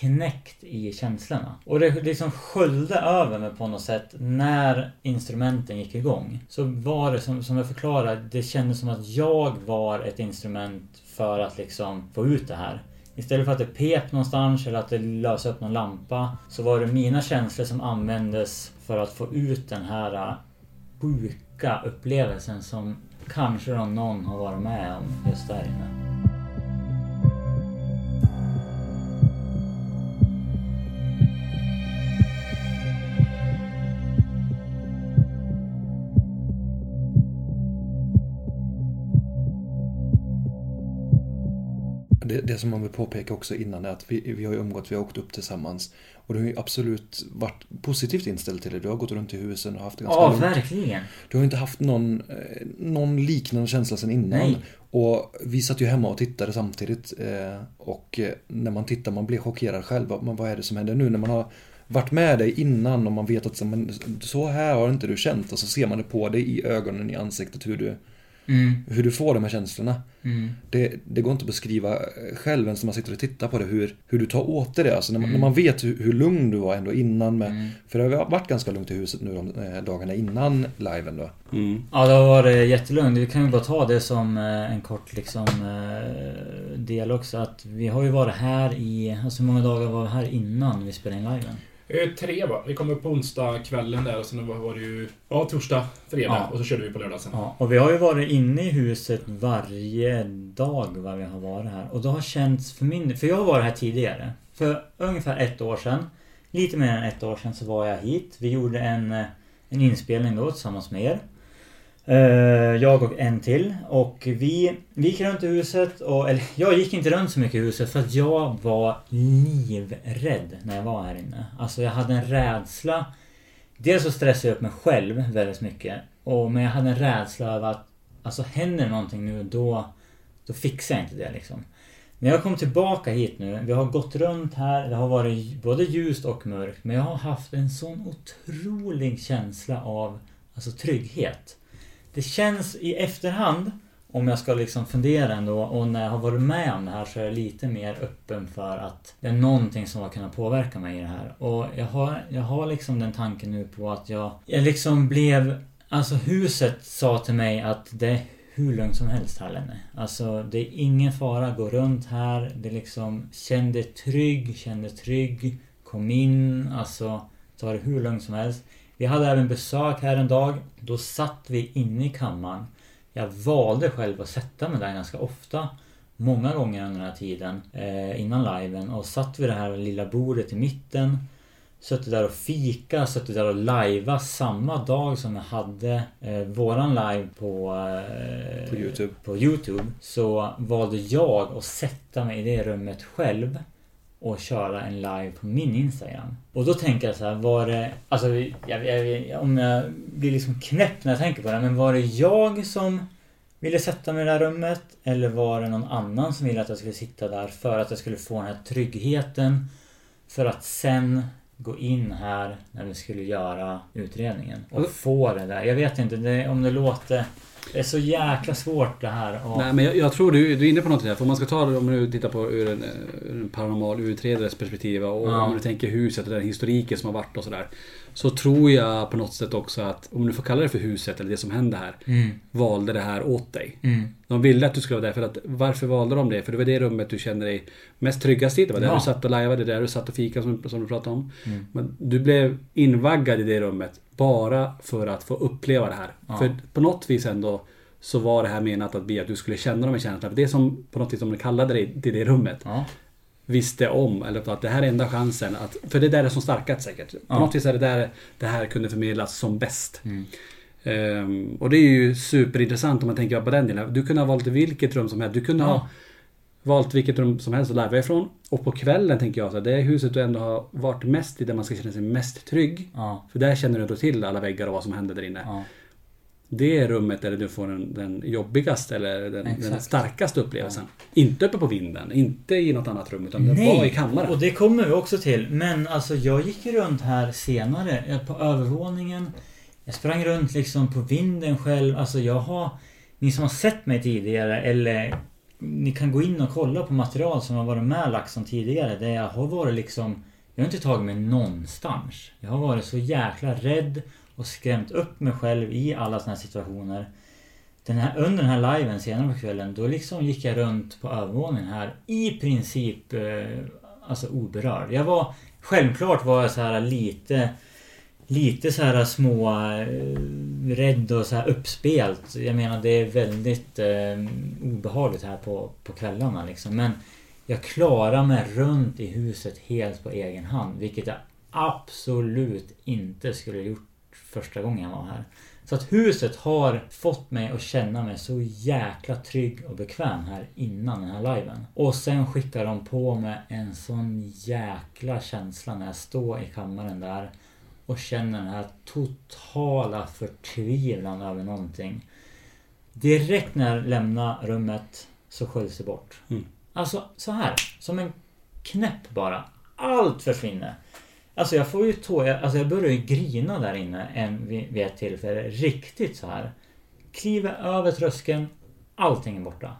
knäckt i känslorna. Och det liksom sköljde över mig på något sätt när instrumenten gick igång. Så var det som, som jag förklarade, det kändes som att jag var ett instrument för att liksom få ut det här. Istället för att det pep någonstans eller att det lös upp någon lampa så var det mina känslor som användes för att få ut den här äh, sjuka upplevelsen som kanske någon har varit med om just där inne. Det, det som man vill påpeka också innan är att vi, vi har ju umgått, vi har åkt upp tillsammans. Och du har ju absolut varit positivt inställd till det. Du har gått runt i husen och haft det ganska Ja, lugnt. verkligen. Du har inte haft någon, eh, någon liknande känsla sen innan. Nej. Och vi satt ju hemma och tittade samtidigt. eh, Och eh, när man tittar, man blir chockerad själv. Vad- Men vad är det som händer nu? När man har varit med dig innan och man vet att så här har inte du känt. Och så ser man det på dig i ögonen, i ansiktet, hur du, Mm. hur du får de här känslorna. Mm. Det, det går inte att beskriva eh, själv ens när man sitter och tittar på det hur, hur du tar åt dig det. Alltså när man, Mm. när man vet hur, hur lugn du var ändå innan med, Mm. För det har varit ganska lugnt i huset nu de eh, dagarna innan liven då. Ja, det har varit jättelugnt. Vi kan ju bara ta det som eh, en kort liksom del också. Att vi har ju varit här i... Alltså hur många dagar var vi här innan vi spelade in liven? Eh, Tre va? Vi kom upp på onsdag kvällen där och sen var det ju... Ja, torsdag, fredag Ja. och så körde vi på lördag sen. Ja, och vi har ju varit inne i huset varje dag vad vi har varit här. Och det har känts för min För jag har varit här tidigare. För ungefär ett år sedan. Lite mer än ett år sedan så var jag hit. Vi gjorde en, eh, en inspelning då tillsammans med er. Eh, jag och en till. Och vi, vi gick runt i huset och... Eller jag gick inte runt så mycket i huset för att jag var livrädd när jag var här inne. Alltså jag hade en rädsla. Dels så stressade jag upp mig själv väldigt mycket. Och, men jag hade en rädsla över att Alltså händer någonting nu då Då fixar jag inte det liksom. När jag kom tillbaka hit nu, vi har gått runt här, det har varit både ljust och mörkt. Men jag har haft en sån otrolig känsla av Alltså trygghet. Det känns i efterhand om jag ska liksom fundera ändå och när jag har varit med om det här så är jag lite mer öppen för att det är någonting som har kunnat påverka mig i det här. Och jag har, jag har liksom den tanken nu på att jag, jag liksom blev... Alltså huset sa till mig att det är hur lugnt som helst här Lenne. Alltså det är ingen fara, gå runt här. Det liksom känn dig trygg, känn dig trygg. Kom in, alltså Ta det hur lugnt som helst. Vi hade även besök här en dag. Då satt vi inne i kammaren. Jag valde själv att sätta mig där ganska ofta. Många gånger under den här tiden. Eh, innan liven. Och satt vid det här lilla bordet i mitten. Suttit där och fika, suttit där och lajva samma dag som jag hade eh, våran live på, eh, På Youtube. på Youtube. Så valde jag att sätta mig i det rummet själv och köra en live på min Instagram. Och då tänker jag så här, var det... Alltså, jag, jag, om jag blir liksom knäpp när jag tänker på det. Men var det jag som ville sätta mig i det här rummet? Eller var det någon annan som ville att jag skulle sitta där för att jag skulle få den här tryggheten? För att sen gå in här när vi skulle göra utredningen och få det där. Jag vet inte det, om det låter... Det är så jäkla svårt det här. Och, Nej men jag, jag tror du, du är inne på något där. För om man ska ta det, om du tittar på ur en, ur en paranormal utredares perspektiv och Ja. om du tänker huset och den historiken som har varit och sådär. Så tror jag på något sätt också att, om du får kalla det för huset eller det som hände här. Mm. Valde det här åt dig. Mm. De ville att du skulle vara där. För att, varför valde de det? För det var det rummet du kände dig mest tryggast i. Det var där Ja. du satt och lajvade, det där du satt och fikade som, som du pratade om. Mm. Men du blev invaggad i det rummet bara för att få uppleva det här. Ja. För på något vis ändå så var det här menat att bli att du skulle känna de här känslorna. För det som på något vis som de kallade dig till det rummet Ja. Visste om. Eller att det här är enda chansen. Att, för det där är som starkast säkert. På Ja. något vis är det där det här kunde förmedlas som bäst. Mm. Ehm, och det är ju superintressant om man tänker på den delen. Du kunde ha valt vilket rum som helst. Du kunde Ja. ha valt vilket rum som helst att lajva ifrån. Och på kvällen tänker jag så här, det är huset du ändå har varit mest i där man ska känna sig mest trygg. Ja. För där känner du ändå till alla väggar och vad som händer där inne. Det är rummet där du får den, den jobbigaste eller den, den starkaste upplevelsen. Inte uppe på vinden, inte i något annat rum utan det var i kammaren. och det kommer vi också till. Men alltså jag gick runt här senare eh, på övervåningen. Jag sprang runt liksom på vinden själv. Alltså jag har... Ni som har sett mig tidigare eller ni kan gå in och kolla på material som har varit med LaxTon tidigare. Där jag har varit liksom... Jag har inte tagit mig någonstans. Jag har varit så jäkla rädd och skrämt upp mig själv i alla såna här situationer. Den här, under den här liven senare på kvällen då liksom gick jag runt på övervåningen här i princip eh, alltså oberörd. Jag var Självklart var jag så här lite Lite så här små eh, rädd och så här uppspelt. Jag menar det är väldigt eh, obehagligt här på, på kvällarna liksom. Men jag klarar mig runt i huset helt på egen hand. Vilket jag absolut inte skulle gjort första gången jag var här. Så att huset har fått mig att känna mig så jäkla trygg och bekväm här innan den här liven. Och sen skickar de på mig en sån jäkla känsla när jag står i kammaren där och känner den här totala förtvivlan över någonting. Direkt när jag lämnar rummet så sköljs det bort. Mm. Alltså så här, som en knäpp bara. Allt försvinner. Alltså jag får ju tå, jag- alltså jag börjar ju grina där inne en, vid, ett tillfälle. Riktigt så här. Kliver över tröskeln. Allting är borta.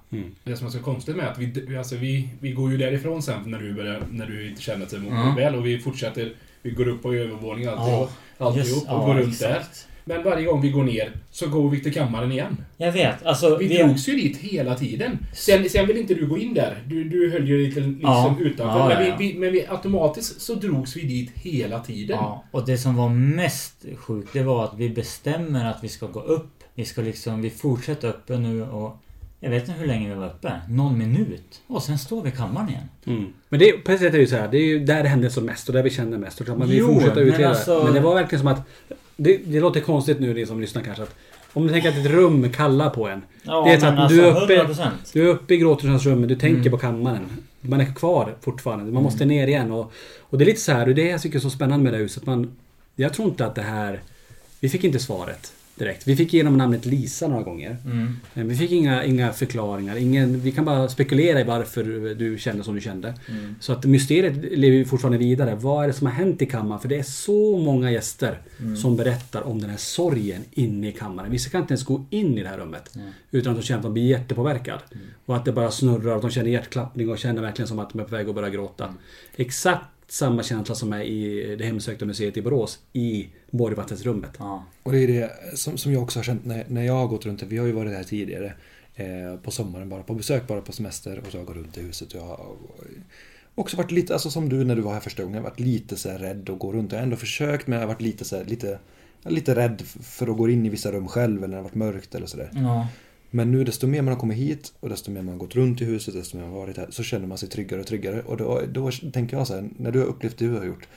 Det som är så konstigt med att vi, alltså vi, vi går ju därifrån sen när du, börjar, när du inte känner dig Mm. väl och vi fortsätter. Vi går upp på övervåningen och Ja, alltihop just- och går runt exakt. där. Men varje gång vi går ner så går vi till kammaren igen. Jag vet, alltså... Vi drogs ju dit hela tiden. Sen, sen vill inte du gå in där. Du, du höll ju lite liksom Ja. utanför. Ja, men ja, ja. Vi, vi, men vi, automatiskt så drogs vi dit hela tiden. Ja, och det som var mest sjukt det var att vi bestämmer att vi ska gå upp. Vi ska liksom, vi fortsätter uppe nu och jag vet inte hur länge vi var uppe. Någon minut. Och sen står vi i kammaren igen. Mm. Men det, på ett sätt är det ju så här, det är ju där det hände som mest och där vi kände mest. Och man vill Jo, fortsätta men utreda. alltså- Men det var verkligen som att... Det, det låter konstigt nu ni som lyssnar kanske att... Om du tänker att ett rum kallar på en. Ja, det är så att du, är alltså, uppe, 100%. du är uppe i gråtersans rum men du tänker Mm. på kammaren. Man är kvar fortfarande. Man måste ner igen. Och, och det är lite så här, och det är jag tycker är så spännande med det här huset. Man, jag tror inte att det här... Vi fick inte svaret direkt. Vi fick igenom namnet Lisa några gånger. Mm. Men Vi fick inga, inga förklaringar. Ingen, vi kan bara spekulera i varför du kände som du kände. Mm. Så att mysteriet lever fortfarande vidare. Vad är det som har hänt i kammaren? För det är så många gäster Mm. som berättar om den här sorgen inne i kammaren. Vissa kan inte ens gå in i det här rummet. Utan att de känner att de blir jättepåverkad. Mm. Och att det bara snurrar och de känner hjärtklappning och känner verkligen som att de är på väg att börja gråta. Mm. Exakt samma känsla som är i det hemsökta museet i Borås. I Borgvattensrummet. Ja. Och det är det som, som jag också har känt när, när jag har gått runt. Vi har ju varit här tidigare. Eh, på sommaren bara på besök, bara på semester. Och så har jag gått runt i huset. Och, jag, och, också varit lite, alltså som du när du var här första gången, varit lite så här rädd att gå runt. Jag har ändå försökt men jag har varit lite så här, lite, lite rädd för att gå in i vissa rum själv eller när det har varit mörkt eller sådär. Ja. Men nu desto mer man har kommit hit och desto mer man har gått runt i huset, desto mer man har varit här, så känner man sig tryggare och tryggare. Och då, då tänker jag så här, när du har upplevt det du har gjort,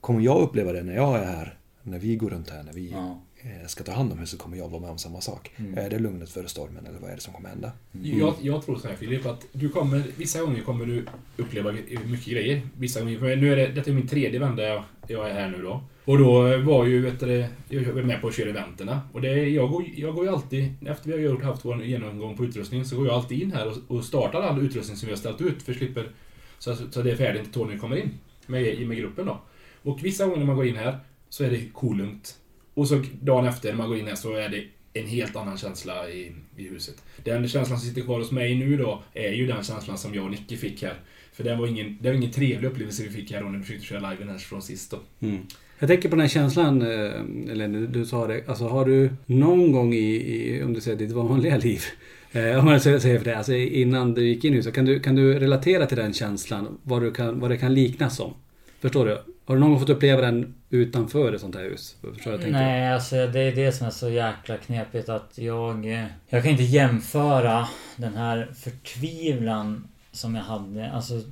kommer jag uppleva det när jag är här? När vi går runt här, när vi Ja eh, ska ta hand om huset, kommer jag vara med om samma sak? Är det lugnet före stormen eller vad är det som kommer hända? Jag, jag tror så här Filip, att du kommer, vissa gånger kommer du uppleva mycket grejer. Vissa gånger, för nu är det, detta är min tredje vända jag, jag är här nu då. Och då var ju, vet du, jag var med på att köra eventerna. Och det, jag, går, jag går ju alltid, efter vi har gjort, haft vår genomgång på utrustning, så går jag alltid in här och, och startar all utrustning som vi har ställt ut, för slipper, så, så det är färdigt till Tony kommer in med, med gruppen då. Och vissa gånger när man går in här, så är det kolugnt. Och så dagen efter när man går in här så är det en helt annan känsla i, i huset. Den känslan som sitter kvar hos mig nu då, är ju den känslan som jag och Nicky fick här. För det var ingen, det var ingen trevlig upplevelse vi fick här då när vi försökte köra liven här från sist då. Mm. Jag tänker på den här känslan, eh, eller du, du sa det. Alltså har du någon gång i, i om du säger ditt vanliga liv. *laughs* Eh, om man säger säger för det, alltså innan du gick in i huset. Kan du, kan du relatera till den känslan? Vad, du kan, vad det kan liknas som? Förstår du? Har du någon gång fått uppleva den utanför ett sånt här hus? Förstår jag? Nej, alltså det är det som är så jäkla knepigt att jag... Eh, jag kan inte jämföra den här förtvivlan som jag hade. Alltså...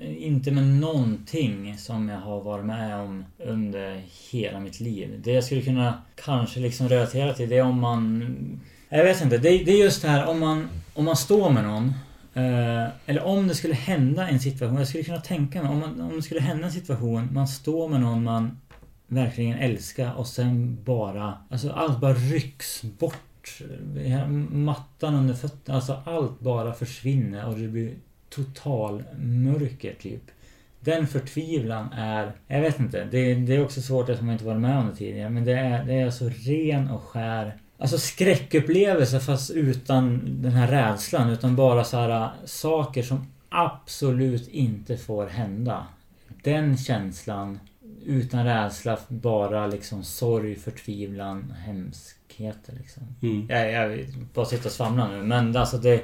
Inte med någonting som jag har varit med om under hela mitt liv. Det jag skulle kunna kanske liksom relatera till det är om man... Jag vet inte. Det, det är just det här om man, om man står med någon. Eh, eller om det skulle hända en situation. Jag skulle kunna tänka mig om, man, om det skulle hända en situation. Man står med någon man verkligen älskar och sen bara... Alltså allt bara rycks bort. Mattan under fötterna. Alltså allt bara försvinner och det blir total mörker typ. Den förtvivlan är... Jag vet inte. Det, det är också svårt eftersom jag inte varit med om det tidigare. Men det är, det är så ren och skär... Alltså skräckupplevelse fast utan den här rädslan. Utan bara så här saker som absolut inte får hända. Den känslan utan rädsla, bara liksom sorg, förtvivlan, hemskheter liksom. Mm. Jag, jag bara sitter och svamlar nu men alltså det...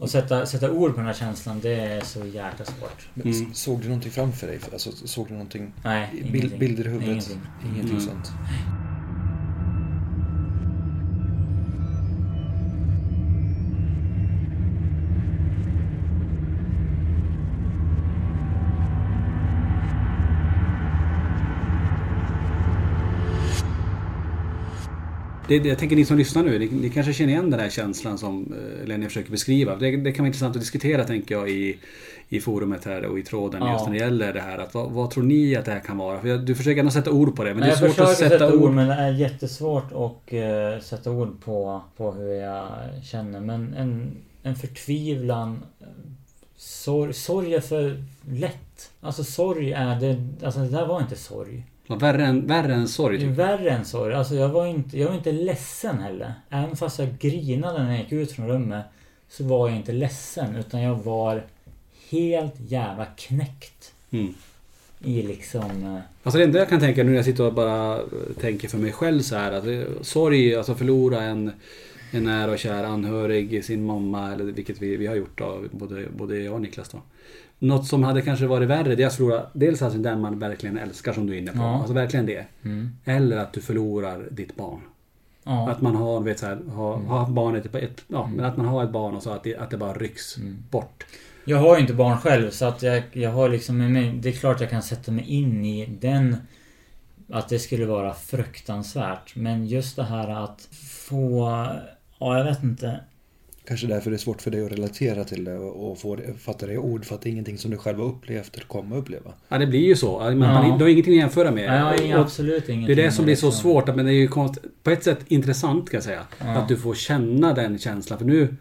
Att sätta, sätta ord på den här känslan det är så jäkla svårt. S- Såg du någonting framför dig? Alltså, såg du någonting? Nej, ingenting. bild, bilder i huvudet? Ingenting. Ingenting Mm. sånt. Det, jag tänker ni som lyssnar nu, ni, ni kanske känner igen den här känslan som eh, Lenny försöker beskriva. Det, det kan vara intressant att diskutera tänker jag i, i forumet här och i tråden Ja. just när det gäller det här. Att, vad, vad tror ni att det här kan vara? För jag, du försöker ändå sätta ord på det men det är svårt att sätta, ord. men det är jättesvårt att eh, sätta ord på, på hur jag känner. Men en, en förtvivlan. Sorg, sorg är för lätt. Alltså sorg är det... Alltså det där var inte sorg. Värre än, värre än sorg. Det Typ. värre än sorg. Alltså jag var inte, jag var inte ledsen heller. Även fast jag grinade när jag gick ut från rummet. Så var jag inte ledsen. Utan jag var helt jävla knäckt. Mm. I liksom... eh, Alltså det enda jag kan tänka nu när jag sitter och bara tänker för mig själv så här att eh, sorg, alltså förlora en, en nära och kär anhörig, sin mamma eller vilket vi, vi har gjort då, både, både jag och Niklas då. Något som hade kanske varit värre det är att förlora dels alltså den man verkligen älskar som du är inne på. Ja. Alltså verkligen det. Mm. Eller att du förlorar ditt barn. Ja. Att man har, vet så här, har, har haft barnet på ett, ja, men att man har ett barn och så att det, att det bara rycks bort. Jag har ju inte barn själv så att jag, jag har liksom Det är klart jag kan sätta mig in i den Att det skulle vara fruktansvärt Men just det här att få Ja jag vet inte Kanske därför det är svårt för dig att relatera till det och få fatta det i ord för att det är ingenting som du själv har upplevt eller kommer att uppleva. Ja det blir ju så. Man, Ja. man, du har ingenting att jämföra med. Nej, inga- Och- absolut Det är ingenting det som blir så liksom. svårt. Men det är ju konst, på ett sätt intressant kan jag säga. Ja. Att du får känna den känslan. För nu...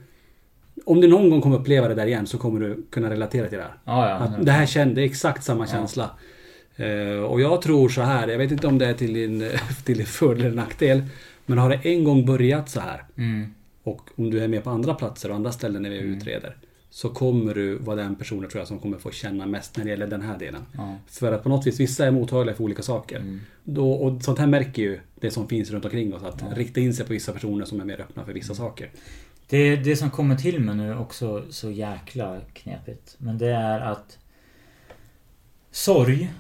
Om du någon gång kommer uppleva det där igen så kommer du kunna relatera till det här. Ja, ja. Att det här kände exakt samma känsla. Eh, och jag tror så här. Jag vet inte om det är till din, *laughs* till din fördel eller nackdel. Men har det en gång börjat så här. Mm. Och om du är med på andra platser och andra ställen när vi utreder. Så kommer du vara den personen tror jag som kommer få känna mest när det gäller den här delen. Ja. För att på något vis, vissa är mottagliga för olika saker. Mm. Då, och sånt här märker ju det som finns runt omkring oss. Att rikta in sig på vissa personer som är mer öppna för vissa saker. Det, det som kommer till mig nu är också så jäkla knepigt. Men det är att sorg,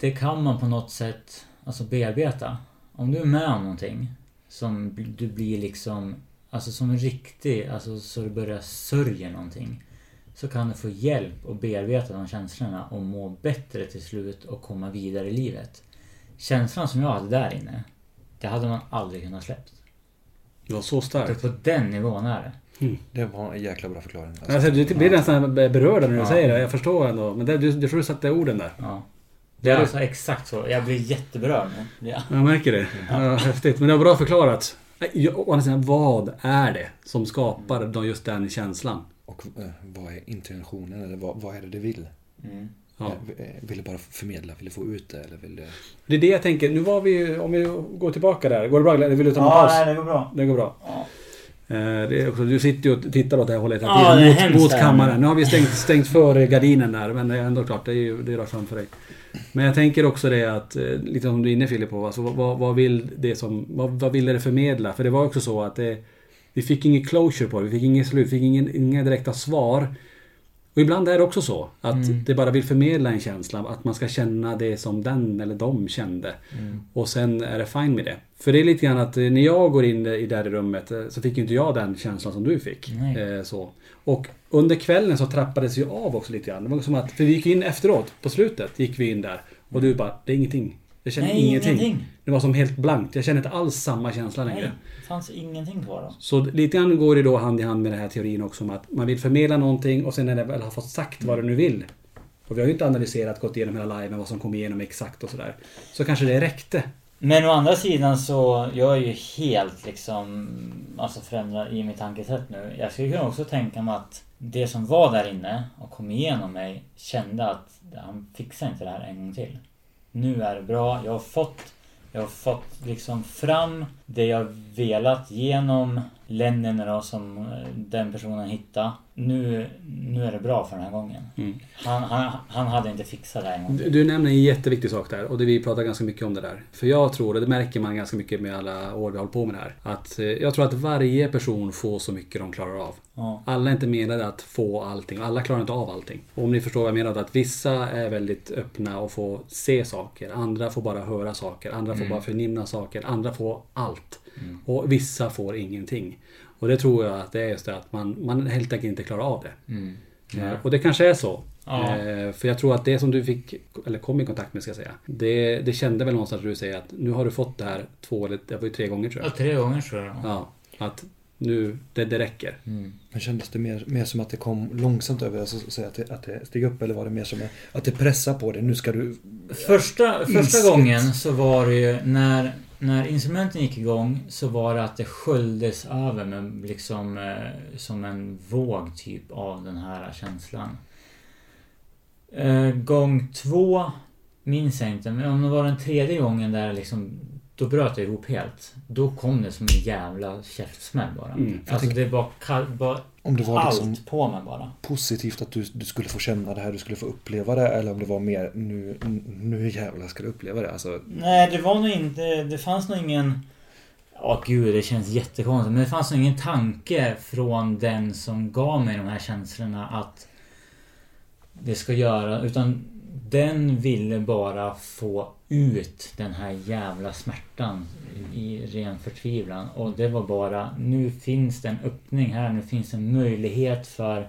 det kan man på något sätt alltså bearbeta. Om du är med om någonting som du blir liksom, alltså som en riktig, alltså så du börjar sörja någonting. Så kan du få hjälp att bearbeta de känslorna och må bättre till slut och komma vidare i livet. Känslan som jag hade där inne, det hade man aldrig kunnat släppt. Det var så Det starkt. på den nivån är det. Det var en jäkla bra förklaring. Alltså. Alltså, du blir nästan berörd när du Ja. säger det. Jag förstår ändå. Men det, du, du tror du satte orden där. Ja. Det är alltså exakt så. Jag blir jätteberörd nu. Ja. Jag märker det. Ja, häftigt. Men det var bra förklarat. Ja, Å andra sidan, vad är det som skapar då just den känslan? Och eh, vad är intentionen? Eller vad, vad är det du vill? Mm. Ja. Eh, Vill du bara förmedla? Vill du få ut det? Eller vill du... Det är det jag tänker. Nu var vi Om vi går tillbaka där. Går det bra? Eller vill du ta en paus? det går bra. Det går bra. Eh, Det är också, du sitter ju och tittar åt det här hållet hela Ja, tiden. det är mot, mot kammaren. Nu har vi stängt, stängt för gardinen där. Men det är ändå klart, det är ju det är rakt framför dig. Men jag tänker också det att, eh, lite som du är inne Filip på. Alltså, vad, vad vill det som... Vad, vad ville det förmedla? För det var också så att det... Vi fick ingen closure på det. Vi fick inget slut. Vi fick ingen, inga direkta svar. Och ibland är det också så att Mm. det bara vill förmedla en känsla. Att man ska känna det som den eller de kände. Mm. Och sen är det fine med det. För det är lite grann att eh, när jag går in i där i rummet eh, så fick ju inte jag den känslan som du fick. Eh, så. Och under kvällen så trappades ju av också lite grann. Det var som att, för vi gick in efteråt, på slutet gick vi in där. Och du bara, det är ingenting. Jag känner Nej, ingenting. ingenting. Det var som helt blankt. Jag känner inte alls samma känsla längre. Nej, det fanns ingenting kvar då. Så lite grann går det då hand i hand med den här teorin också om att man vill förmedla någonting och sen när det väl har fått sagt vad du nu vill. Och vi har ju inte analyserat, gått igenom hela liven, vad som kom igenom exakt och sådär. Så kanske det räckte. Men å andra sidan så, jag är ju helt liksom, alltså förändrad i mitt tankesätt nu. Jag skulle kunna också tänka mig att det som var där inne och kom igenom mig kände att han fixar inte det här en gång till. Nu är det bra, jag har fått, jag har fått liksom fram det jag velat genom Lennon då som eh, den personen hittade. Nu, nu är det bra för den här gången. Han, han, han hade inte fixat det här en gång Du, du nämner en jätteviktig sak där och det vi pratar ganska mycket om det där. För jag tror, och det märker man ganska mycket med alla år vi hållit på med det här. Att eh, jag tror att varje person får så mycket de klarar av. Ja. Alla är inte menade att få allting. Alla klarar inte av allting. Och om ni förstår vad jag menar. Att vissa är väldigt öppna och får se saker. Andra får bara höra saker. Andra får bara förnimma saker. Andra får allt. Och vissa får ingenting. Och det tror jag att det är just det att man, man helt enkelt inte klarar av det. Eh, Och det kanske är så. Ja. Eh, För jag tror att det som du fick, eller kom i kontakt med ska jag säga. Det, det kände väl någonstans att du säger att nu har du fått det här två eller det var ju tre gånger tror Ja, jag. tre gånger tror jag. Ja. Att nu, det, det räcker. Men kändes det mer, mer som att det kom långsamt över? Alltså, så att, det, att det steg upp? Eller var det mer som att det pressar på dig? Nu ska du... Första, första gången så var det ju när, när instrumenten gick igång så var det att det sköljdes över med liksom eh, som en våg typ av den här känslan. Eh, gång två minns jag inte, men om det var den tredje gången där liksom då bröt jag ihop helt. Då kom det som en jävla käftsmäll bara. Mm, alltså tänker- det var, kall, bara Om det var allt liksom på mig bara. positivt att du, du skulle få känna det här, du skulle få uppleva det. Eller om det var mer nu, nu jävlar ska du uppleva det. Alltså, Nej, det var nog inte... Det fanns nog ingen... Ja, gud, det känns jättekonstigt. Men det fanns nog ingen tanke från den som gav mig de här känslorna att det ska göra... Utan den ville bara få ut den här jävla smärtan i ren förtvivlan. Och det var bara... Nu finns det en öppning här. Nu finns en möjlighet för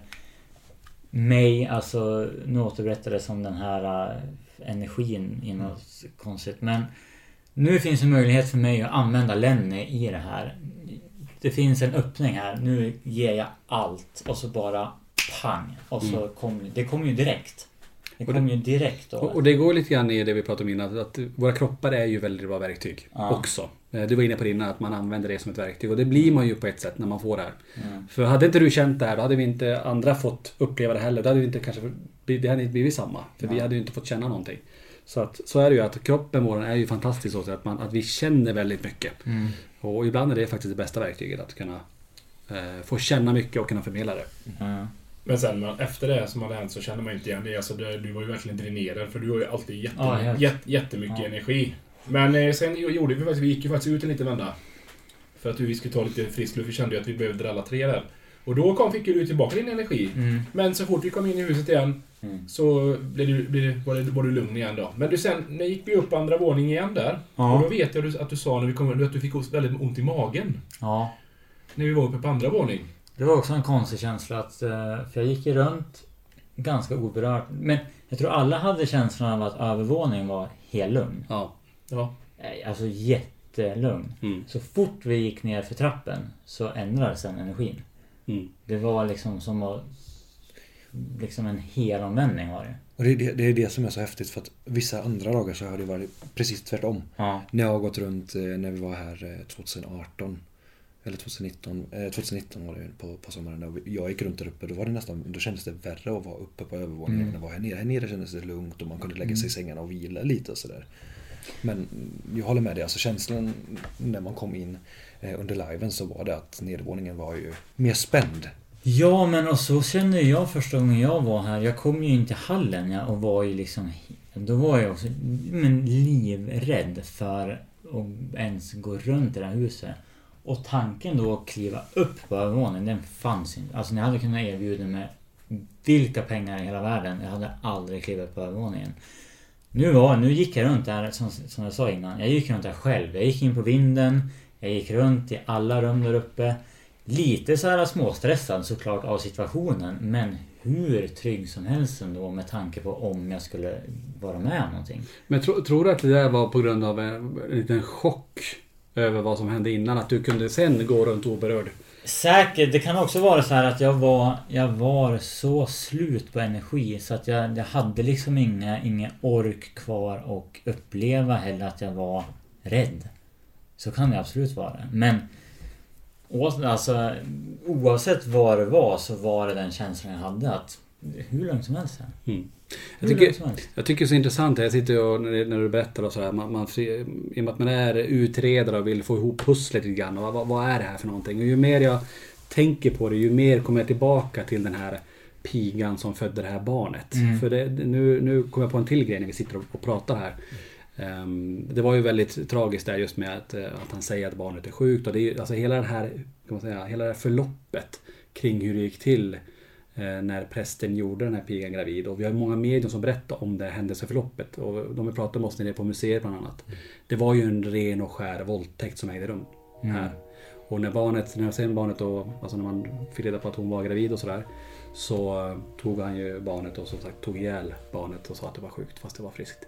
mig, alltså nu återberättar det som den här äh, energin i något konstigt. Men nu finns en möjlighet för mig att använda Lenny i det här. Det finns en öppning här. Nu ger jag allt och så bara pang. Och så kom det kom ju direkt. Det kom ju direkt då. Och, det går lite grann i det vi pratade om innan. Att våra kroppar är ju väldigt bra verktyg. Ja. Också. Eh, Du var inne på det innan att man använder det som ett verktyg. Och det blir man ju på ett sätt när man får det här. Mm. För hade inte du känt det här, då hade vi inte andra fått uppleva det heller. Då hade vi inte kanske... Det hade inte blivit samma. För vi hade ju inte fått känna någonting. Så, att, så är det ju att kroppen vår är ju fantastisk så att, man, att vi känner väldigt mycket. Mm. Och ibland är det faktiskt det bästa verktyget. Att kunna eh, få känna mycket och kunna förmedla det. Ja. Men sen man, efter det som hade hänt så känner man inte igen det. Alltså, det, du var ju verkligen dränerad för du har ju alltid jätte, Ja, helt. jät, jättemycket Ja. energi. Men eh, sen gjorde vi faktiskt, vi gick ju faktiskt ut en liten vända. För att vi skulle ta lite frisk luft. Vi kände ju att vi behövde alla tre där. Och då kom, fick du tillbaka din energi. Mm. Men så fort vi kom in i huset igen Mm. så blev du, blev, du- var, du, var du lugn igen då. Men du sen, när gick vi upp andra våningen igen där. Ja. Och då vet jag att du sa när vi kom, att du fick väldigt ont i magen. Ja. När vi var uppe på andra våning. Det var också en konstig känsla att... eh, För jag gick ju runt ganska oberört. Men jag tror alla hade känslan av att övervåningen var helt lugn. Ja. Ja. Eh, Alltså jättelugn. Mm. Så fort vi gick ner för trappen så ändrades den energin. Mm. Det var liksom som att... Liksom en helomvändning var det. Och det är det, det är det som är så häftigt för att vissa andra dagar så har det varit precis tvärtom. Ja. När jag har gått runt eh, när vi var här eh, 2018 eller 2019, eh, 2019 var det på, på sommaren. Vi- jag gick runt där uppe. Då var det nästan, då kändes det värre att vara uppe på övervåningen Mm. än att vara här nere. Här nere kändes det lugnt och man kunde lägga sig i sängarna och vila lite och sådär. Men mm, jag håller med dig, alltså känslan när man kom in eh, under liven så var det att nedervåningen var ju mer spänd. Ja men och så kände jag första gången jag var här. Jag kom ju in till hallen ja, och var ju liksom... Då var jag också men, livrädd för att ens gå runt i det här huset. Och tanken då att kliva upp på övervåningen, den fanns inte. Alltså ni hade kunnat erbjuda mig vilka pengar i hela världen. Jag hade aldrig klivit upp på övervåningen. Nu, var, nu gick jag runt där, som, som jag sa innan. Jag gick runt där själv. Jag gick in på vinden. Jag gick runt i alla rum där uppe. Lite så här småstressad såklart av situationen. Men hur trygg som helst ändå med tanke på om jag skulle vara med om någonting. Men tro, tror du att det där var på grund av en, en liten chock över vad som hände innan? Att du kunde sen gå runt oberörd? Säkert. Det kan också vara så här att jag var, jag var så slut på energi så att jag, jag hade liksom inga, inga ork kvar och uppleva heller att jag var rädd. Så kan det absolut vara. Men alltså, oavsett vad det var så var det den känslan jag hade att hur lugnt som helst. här. Mm. Jag tycker, jag tycker det är så intressant. Jag sitter och när, du berättar och sådär. Man, man, I och med att man är utredare och vill få ihop pusslet lite grann. Och vad, vad är det här för någonting? Och ju mer jag tänker på det, ju mer kommer jag tillbaka till den här pigan som födde det här barnet. Mm. För det, nu, nu kommer jag på en till grej när vi sitter och, och pratar här. Ehm, det var ju väldigt tragiskt där just med att, eh, att han säger att barnet är sjukt. Och det är alltså hela det här, kan man säga, hela det här förloppet kring hur det gick till när prästen gjorde den här pigan gravid. Och vi har många medier som berättar om det händelseförloppet. Och de vi pratade med oss nere på museet bland annat. Det var ju en ren och skär våldtäkt som ägde rum här. Och när barnet, när sen barnet då, alltså när man fick reda på att hon var gravid och sådär. Så eh, tog han ju barnet och som sagt tog ihjäl barnet och sa att det var sjukt fast det var friskt.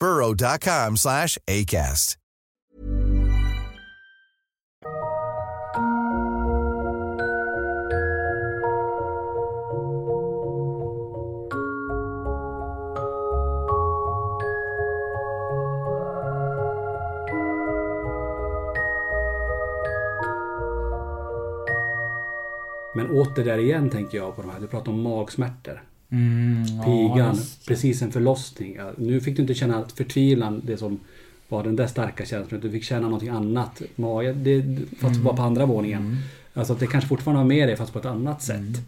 burrow.com slash ACAST. Men åter där igen tänker jag på de här. Du pratar om magsmärtor. Mm, ja, Pigan, det. precis en förlossning. Ja, Nu fick du inte känna förtvivlan, det som var den där starka känslan. Du fick känna någonting annat. Mage, det, fast Mm. bara på andra våningen. Alltså att det kanske fortfarande var med dig fast på ett annat sätt.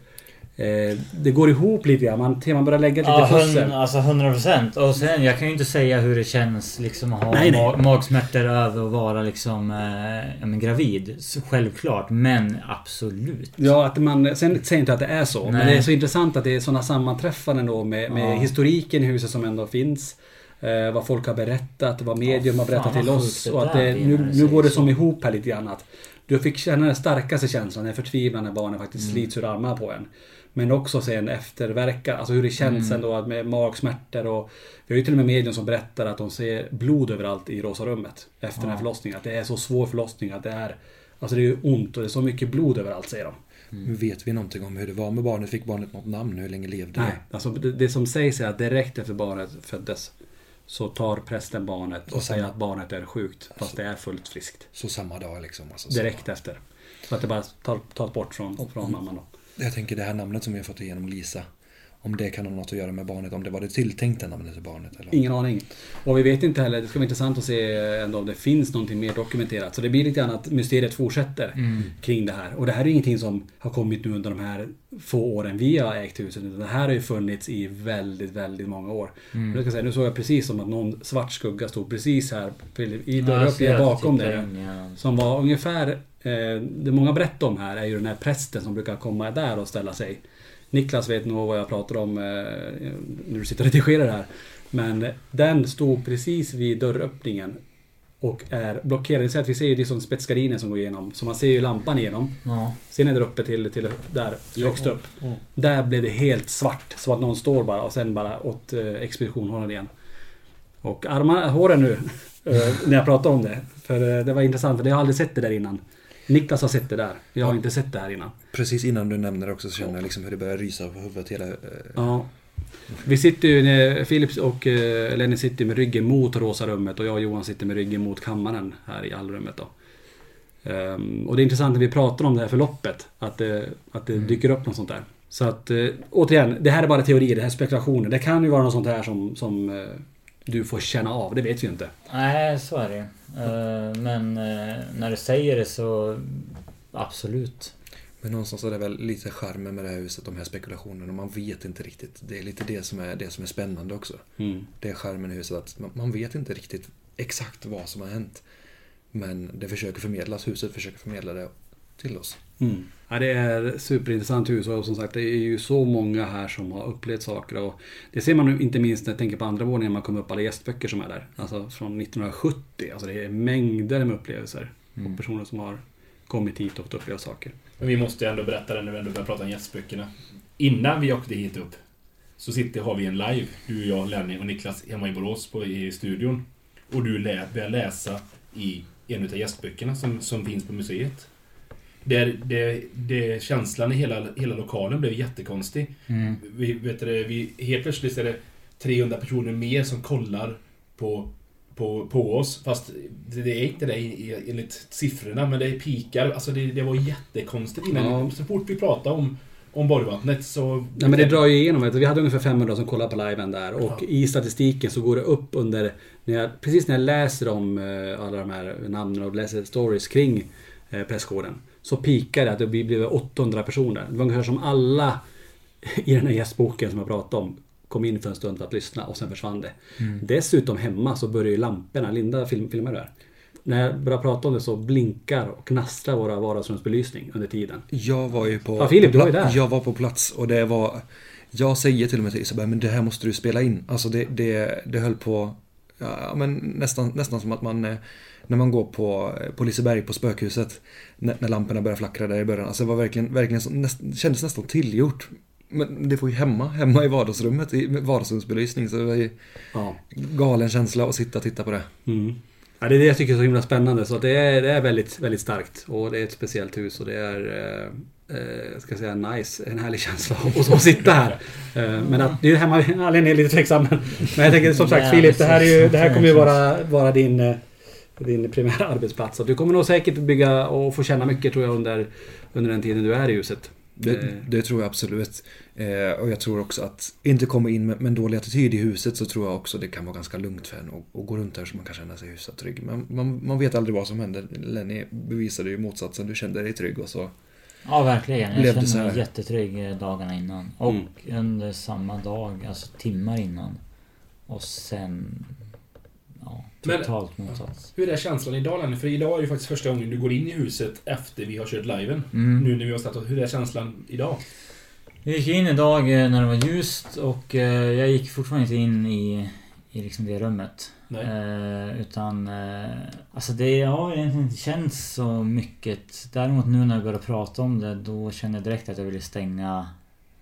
Eh, det går ihop lite grann. Man, man börjar lägga lite Ja, pussel. hun, alltså 100%. Och sen, jag kan ju inte säga hur det känns liksom att ha Nej, nej. ma- magsmärtor över att vara liksom eh, ja, men gravid. Så, självklart. Men absolut. Ja, att man, sen säger inte att det är så. Men Nej. det är så intressant att det är sådana sammanträffanden då med, med Ja. historiken i huset som ändå finns. Eh, vad folk har berättat, vad medium har berättat till oss. Och att det, nu, nu går det så. som ihop här lite grann. Att du fick känna den starkaste känslan, den förtvivlan när barnen faktiskt Mm. slits ur armarna på en. Men också sen efterverkar, alltså hur det känns Mm. ändå med magsmärtor och... Vi har ju till och med medium som berättar att de ser blod överallt i rosa rummet. Efter den här Ja. förlossningen. Att det är så svår förlossning att det är... Alltså det är ont och det är så mycket blod överallt säger de. Men Vet vi någonting om hur det var med barnet? Fick barnet något namn? Hur länge levde Nej, det? alltså det, det som sägs är att direkt efter barnet föddes så tar prästen barnet och Och säger samma- att barnet är sjukt fast det är fullt friskt. Så samma dag liksom? Alltså, så- Direkt efter. Så att det bara tas bort från, från mamman då. Jag tänker det här namnet som vi har fått igenom Lisa. Om det kan ha något att göra med barnet. Om det var det tilltänkta namnet till barnet. Eller? Ingen aning. Och vi vet inte heller, det ska vara intressant att se ändå om det finns någonting mer dokumenterat. Så det blir lite grann att mysteriet fortsätter Mm. kring det här. Och det här är ingenting som har kommit nu under de här få åren vi har ägt huset. Utan det här har ju funnits i väldigt, väldigt många år. Mm. Jag ska säga, nu såg jag precis som att någon svart skugga stod precis här i dörröppningen bakom tittar dig. Som var ungefär, det många berättar om här är ju den här prästen som brukar komma där och ställa sig. Niklas vet nog vad jag pratar om eh, när du sitter och redigerar här. Men den stod precis vid dörröppningen och är blockerad. Så att vi ser ju det som spetsgardiner som går igenom. Så man ser ju lampan igenom. Ja. Sen är det uppe till, till där, högst upp. Mm. Där blev det helt svart. Så att någon står bara och sen bara åt eh, igen. Och armarna, håren nu. *laughs* eh, när jag pratar om det. För eh, det var intressant för jag har aldrig sett det där innan. Niklas har sett det där. Jag har inte sett det här innan. Precis innan du nämner det också så känner jag liksom hur det börjar rysa på huvudet. Hela, eh, Ja. Vi sitter ju, när Philips och eh, Lenny sitter med ryggen mot rosa rummet och jag och Johan sitter med ryggen mot kammaren här i allrummet då. Ehm, och det är intressant när vi pratar om det här förloppet, att det, att det dyker upp något sånt där. Så att eh, återigen, det här är bara teorier, det här är spekulationer. Det kan ju vara något sånt här som, som eh, du får känna av, det vet vi ju inte. Nej, så är det Eh, Men eh, när du säger det så... Absolut. Men någonstans är det väl lite charmen med det här huset, de här spekulationerna. Man vet inte riktigt. Det är lite det som är, det som är spännande också. Mm. Det är charmen i huset att man, man vet inte riktigt exakt vad som har hänt. Men det försöker förmedlas, huset försöker förmedla det till oss. Mm. Ja, det är superintressant hus och som sagt det är ju så många här som har upplevt saker. Och det ser man nu inte minst när jag tänker på andra våningen när man kommer upp alla gästböcker som är där. Alltså från 1970. Alltså det är mängder med upplevelser. Och personer som har kommit hit och fått uppleva saker. Men vi måste ändå berätta det när vi ändå börjar prata om gästböckerna. Innan vi åkte hit upp så sitter, har vi en live, du, jag, Lenny och Niklas hemma i Borås på, i studion. Och du lä, börjar läsa i en av gästböckerna som, som finns på museet. Där det, det, känslan i hela, hela lokalen blev jättekonstig. Mm. Vi, vet du, vi, helt plötsligt är det 300 personer mer som kollar på, på, på oss. Fast det, det är inte det enligt siffrorna, men det är pikar. Alltså det, det var jättekonstigt innan. Ja. Så fort vi pratade om, om Borgvattnet så... Nej men det drar ju igenom. vet du. Vi hade ungefär 500 som kollade på liven där och Ja. i statistiken så går det upp under... När jag, precis när jag läser om eh, alla de här namnen och läser stories kring eh, presskåren. Så pikar det att det blir 800 personer. Det var ungefär som alla i den här gästboken som jag pratade om kom in för en stund för att lyssna och sen försvann det. Mm. Dessutom hemma så börjar ju lamporna, Linda film, filmar där. När jag börjar prata om det så blinkar och knastrar våra vardagsrumsbelysning under tiden. Jag var ju på... Ja, Filip, du var ju där. Jag var på plats och det var... Jag säger till och med till Isabel, men det här måste du spela in. Alltså det, det, det höll på... Ja, men nästan, nästan som att man... eh, När man går på, på Liseberg på spökhuset. När, när lamporna börjar flackra där i början. Alltså det var verkligen, verkligen så, näst, kändes nästan tillgjort. Men det var ju hemma, hemma i vardagsrummet, i vardagsrumsbelysning. Så det var ju Ja. galen känsla att sitta och titta på det. Mm. Ja, det är det jag tycker är så himla spännande. Så det är, det är väldigt, väldigt starkt. Och det är ett speciellt hus och det är... Eh, eh, ska jag säga nice. En härlig känsla att, att sitta här. *laughs* Eh, men att det är hemma... *laughs* Allen är lite tveksam. Men, men jag tänker som sagt Filip, det här, är ju, det här kommer ju vara, vara din... eh, Din primära *laughs* arbetsplats. Så du kommer nog säkert bygga och få känna mycket tror jag under, under den tiden du är i huset. Det, Eh, det tror jag absolut. Eh, och jag tror också att inte komma in med, med en dålig attityd i huset så tror jag också det kan vara ganska lugnt för en att, gå runt här så man kan känna sig hyfsat trygg. Men man, man vet aldrig vad som händer. Lenny bevisade ju motsatsen. Du kände dig trygg och så. Ja, verkligen. Jag kände mig jättetrygg eh, dagarna innan. Och Mm. under samma dag, alltså timmar innan. Och sen... Ja, Men- totalt motsats. Hur är känslan idag Lenny? För idag är det faktiskt första gången du går in i huset efter vi har kört liven. Mm. Nu när vi har startat. Hur är känslan idag? Vi gick in idag eh, när det var ljust och eh, jag gick fortfarande inte in i, i liksom det rummet. Eh, utan... Eh, alltså det har egentligen inte känts så mycket. Däremot nu när jag börjar prata om det då känner jag direkt att jag vill stänga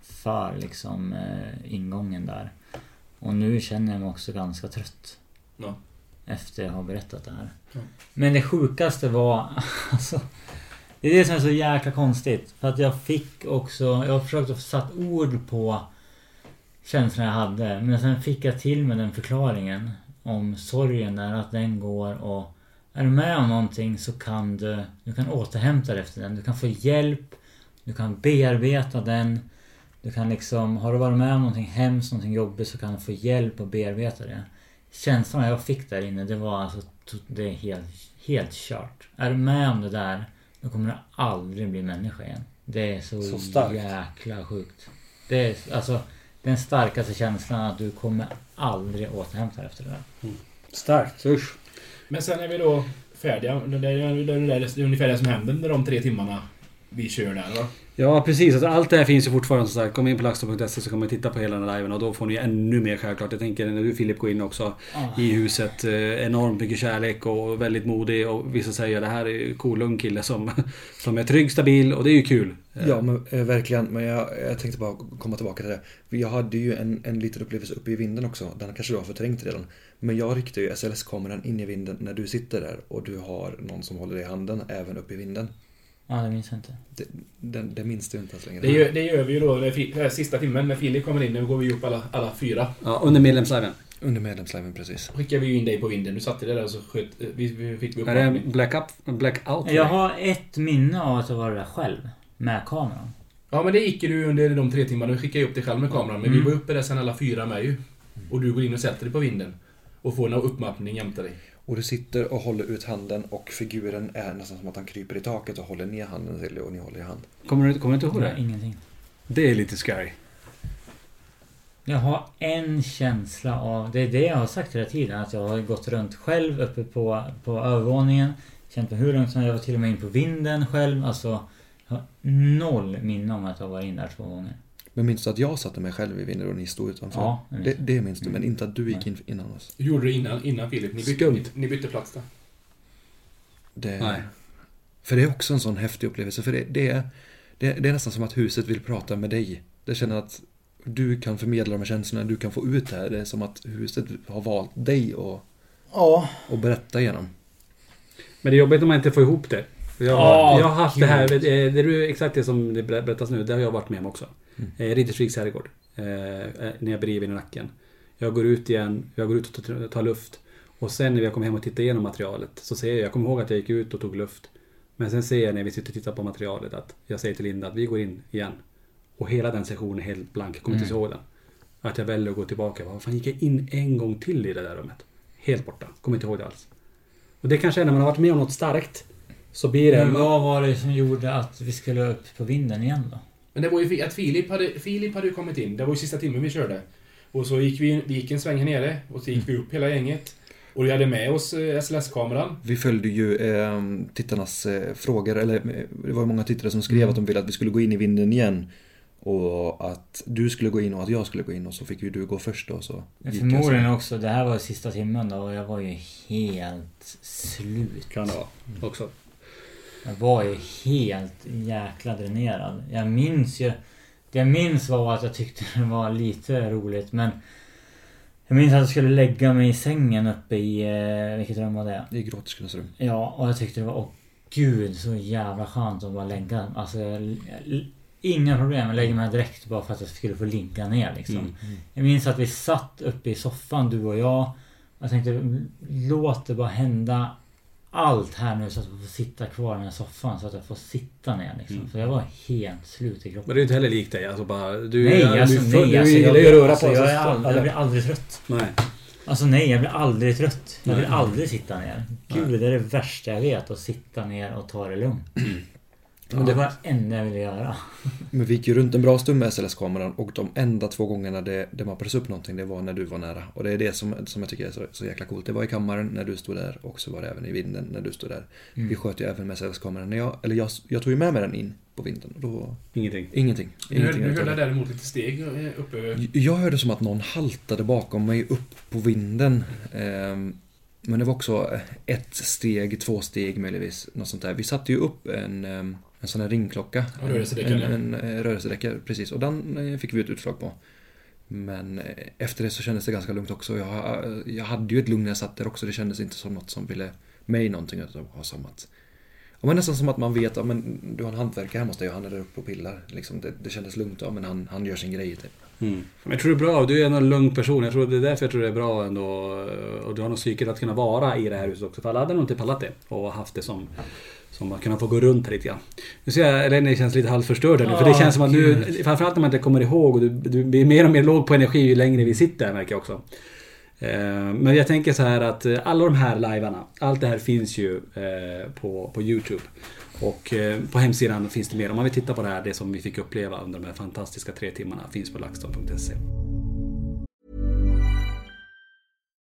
för liksom eh, ingången där. Och nu känner jag mig också ganska trött. Ja. Efter jag har berättat det här. Ja. Men det sjukaste var *laughs* alltså... Det är det som är så jäkla konstigt. För att jag fick också... Jag har försökt att satt ord på känslan jag hade. Men sen fick jag till med den förklaringen. Om sorgen där, att den går och... Är du med om någonting så kan du... Du kan återhämta dig efter den. Du kan få hjälp. Du kan bearbeta den. Du kan liksom... Har du varit med om någonting hemskt, någonting jobbigt så kan du få hjälp att bearbeta det. Känslan jag fick där inne, det var alltså... Det är helt, helt kört. Är du med om det där, då kommer du aldrig bli människa igen. Det är så, Så starkt. jäkla sjukt. Det är alltså den starkaste känslan att du kommer aldrig återhämta dig efter det där. Starkt. Usch. Men sen är vi då färdiga. Det är, det är, det är, det är ungefär det som händer under de tre timmarna vi kör där va? Ja precis, alltså, allt det här finns ju fortfarande som sagt. Kom in på laxton.se så kan man titta på hela den här liven och då får ni ännu mer självklart. Jag tänker när du Filip går in också i huset. Eh, enormt mycket kärlek och väldigt modig och vissa säger det här är ju cool ung kille som, *laughs* som är trygg, stabil och det är ju kul. Eh, Ja, men, eh, verkligen. Men jag, jag tänkte bara komma tillbaka till det. Jag hade ju en, en liten upplevelse uppe i vinden också. Den kanske du har förträngt redan. Men jag riktar ju SLS-kameran in i vinden när du sitter där och du har någon som håller dig i handen även uppe i vinden. Ja, det minns jag inte. Det, det, det minns du inte ens längre. Det gör, det gör vi ju då när, den sista timmen när Filip kommer in. Nu går vi upp alla, alla fyra. Ja, under medlemsliven. Under medlemsliven, precis. Då skickar vi ju in dig på vinden. Du satte dig där och så sköt, eh, vi, vi fick vi upp Är det black up, blackout? Jag har ett minne av att jag var där själv. Med kameran. Ja men det gick ju du under de tre timmarna. Du skickade ju upp dig själv med kameran. Men Mm. vi var uppe där sen alla fyra med ju. Och du går in och sätter dig på vinden. Och får en uppmappning jämte dig. Och du sitter och håller ut handen och figuren är nästan som att han kryper i taket och håller ner handen till dig och ni håller i hand. Kommer du, kommer du inte ihåg det? ingenting. Det är lite scary. Jag har en känsla av, det är det jag har sagt hela tiden, att jag har gått runt själv uppe på, på övervåningen. Känt mig hur lugnt som jag var till och med in på vinden själv. Alltså, jag har noll minne om att jag var in där två gånger. Men minns du att jag satte mig själv i vinden och ni stod utanför? Ja, det minns det, det minns du, men inte att du gick in innan oss. Du gjorde det innan, innan Filip. Ni bytte, ni, ni bytte plats där. Det, Nej. För det är också en sån häftig upplevelse. För det, det, är, det, det är nästan som att huset vill prata med dig. Det känner att du kan förmedla de här känslorna, du kan få ut det här. Det är som att huset har valt dig och, Ja. och berätta igenom. Men det är jobbigt om man inte får ihop det. Jag, Åh, jag har haft det här, det är, det är exakt det som det ber- berättas nu, det har jag varit med om också. Mm. Eh, Riddersviks herrgård. Eh, eh, när jag blir i nacken. Jag går ut igen, jag går ut och tar, tar luft. Och sen när jag kommer hem och tittar igenom materialet så ser jag, jag kommer ihåg att jag gick ut och tog luft. Men sen ser jag när vi sitter och tittar på materialet att jag säger till Linda att vi går in igen. Och hela den sessionen är helt blank, jag kommer inte ihåg den. Att jag väljer att gå tillbaka. Vad fan gick jag in en gång till i det där rummet? Helt borta, kommer inte ihåg det alls. Och det kanske är när man har varit med om något starkt. Så blir det... Men vad var det som gjorde att vi skulle upp på vinden igen då? Men det var ju att Filip hade, Filip hade ju kommit in. Det var ju sista timmen vi körde. Och så gick vi, vi gick en sväng här nere och så gick vi upp hela gänget. Och vi hade med oss eh, SLS-kameran. Vi följde ju eh, tittarnas eh, frågor, eller eh, det var många tittare som skrev att de ville att vi skulle gå in i vinden igen. Och att du skulle gå in och att jag skulle gå in och så fick ju du gå först då. Så förmodligen också, det här var sista timmen då och jag var ju helt slut. Kan det vara. Också. Jag var ju helt jäkla dränerad. Jag minns ju... Det jag minns var att jag tyckte det var lite roligt men... Jag minns att jag skulle lägga mig i sängen uppe i... eh, Vilket rum var det? I gråterskornas rum. Ja, och jag tyckte det var... Åh gud, så jävla skönt att bara lägga... Alltså, jag, inga problem. Jag lägger mig direkt bara för att jag skulle få ligga ner liksom. Mm. Jag minns att vi satt uppe i soffan, du och jag. Jag tänkte, låt det bara hända allt här nu så att jag får sitta kvar i den här soffan så att jag får sitta ner liksom. Mm. För jag var helt slut i kroppen. Men det är inte heller likt dig. Alltså bara, du, nej, du, alltså du, nej. du alltså, gillar jag, ju att röra alltså, på dig. jag blir aldrig trött. Nej. Alltså nej, jag blir aldrig trött. Jag vill aldrig sitta ner. Gud, det är det värsta jag vet. Att sitta ner och ta det lugnt. Men det var det enda jag ville göra. *laughs* Men vi gick ju runt en bra stund med SLS-kameran och de enda två gångerna det, det mappades upp någonting det var när du var nära. Och det är det som, som jag tycker är så, så jäkla coolt. Det var i kammaren när du stod där och så var det även i vinden när du stod där. Mm. Vi sköt ju även med SLS-kameran. När jag, eller jag, jag tog ju med mig den in på vinden. Då, Ingenting? Ingenting. Ingenting utav höll det. jag däremot lite steg eh, uppe. Jag hörde som att någon haltade bakom mig upp på vinden. Ehm, Men det var också ett steg, två steg möjligtvis. Något sånt där. Vi satte ju upp en, ehm, en sån här ringklocka. Ja, rörelsedäckare. En, en, en rörelsedäckare, precis. Och den eh, fick vi ett utslag på. Men eh, efter det så kändes det ganska lugnt också. Jag, jag hade ju ett lugn när jag satt där också. Det kändes inte som något som ville mig någonting. Utan var som att Ja, men nästan som att man vet att men, du har en hantverkare hemma hos dig och han är där uppe och pillar. Liksom, det, det kändes lugnt. Ja, men han, han gör sin grej. Typ. Mm. Men jag tror det är bra, du är en lugn person. Jag tror det är därför jag tror det är bra ändå. Och du har nog psyket att kunna vara i det här huset också. För alla hade nog inte pallat det. Och haft det som som att kunna få gå runt här lite grann. Nu ser jag Lenny känns lite halvförstörd här nu. för det Ja, känns som att nu, gud. framförallt när man inte kommer ihåg och du, du blir mer och mer låg på energi ju längre vi sitter här märker jag också. Eh, Men jag tänker så här att eh, alla de här livearna, allt det här finns ju eh, på, på Youtube. Och på hemsidan finns det mer. Om man vill titta på det här, det som vi fick uppleva under de här fantastiska tre timmarna, finns på laxton.se.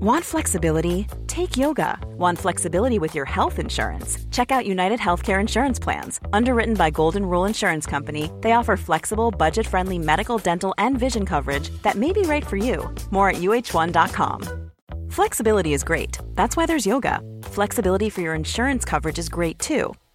Want flexibility? Take yoga. Want flexibility with your health insurance? Check out United Healthcare Insurance Plans. Underwritten by Golden Rule Insurance Company, they offer flexible, budget friendly medical, dental, and vision coverage that may be right for you. More at uh1.com. Flexibility is great. That's why there's yoga. Flexibility for your insurance coverage is great too.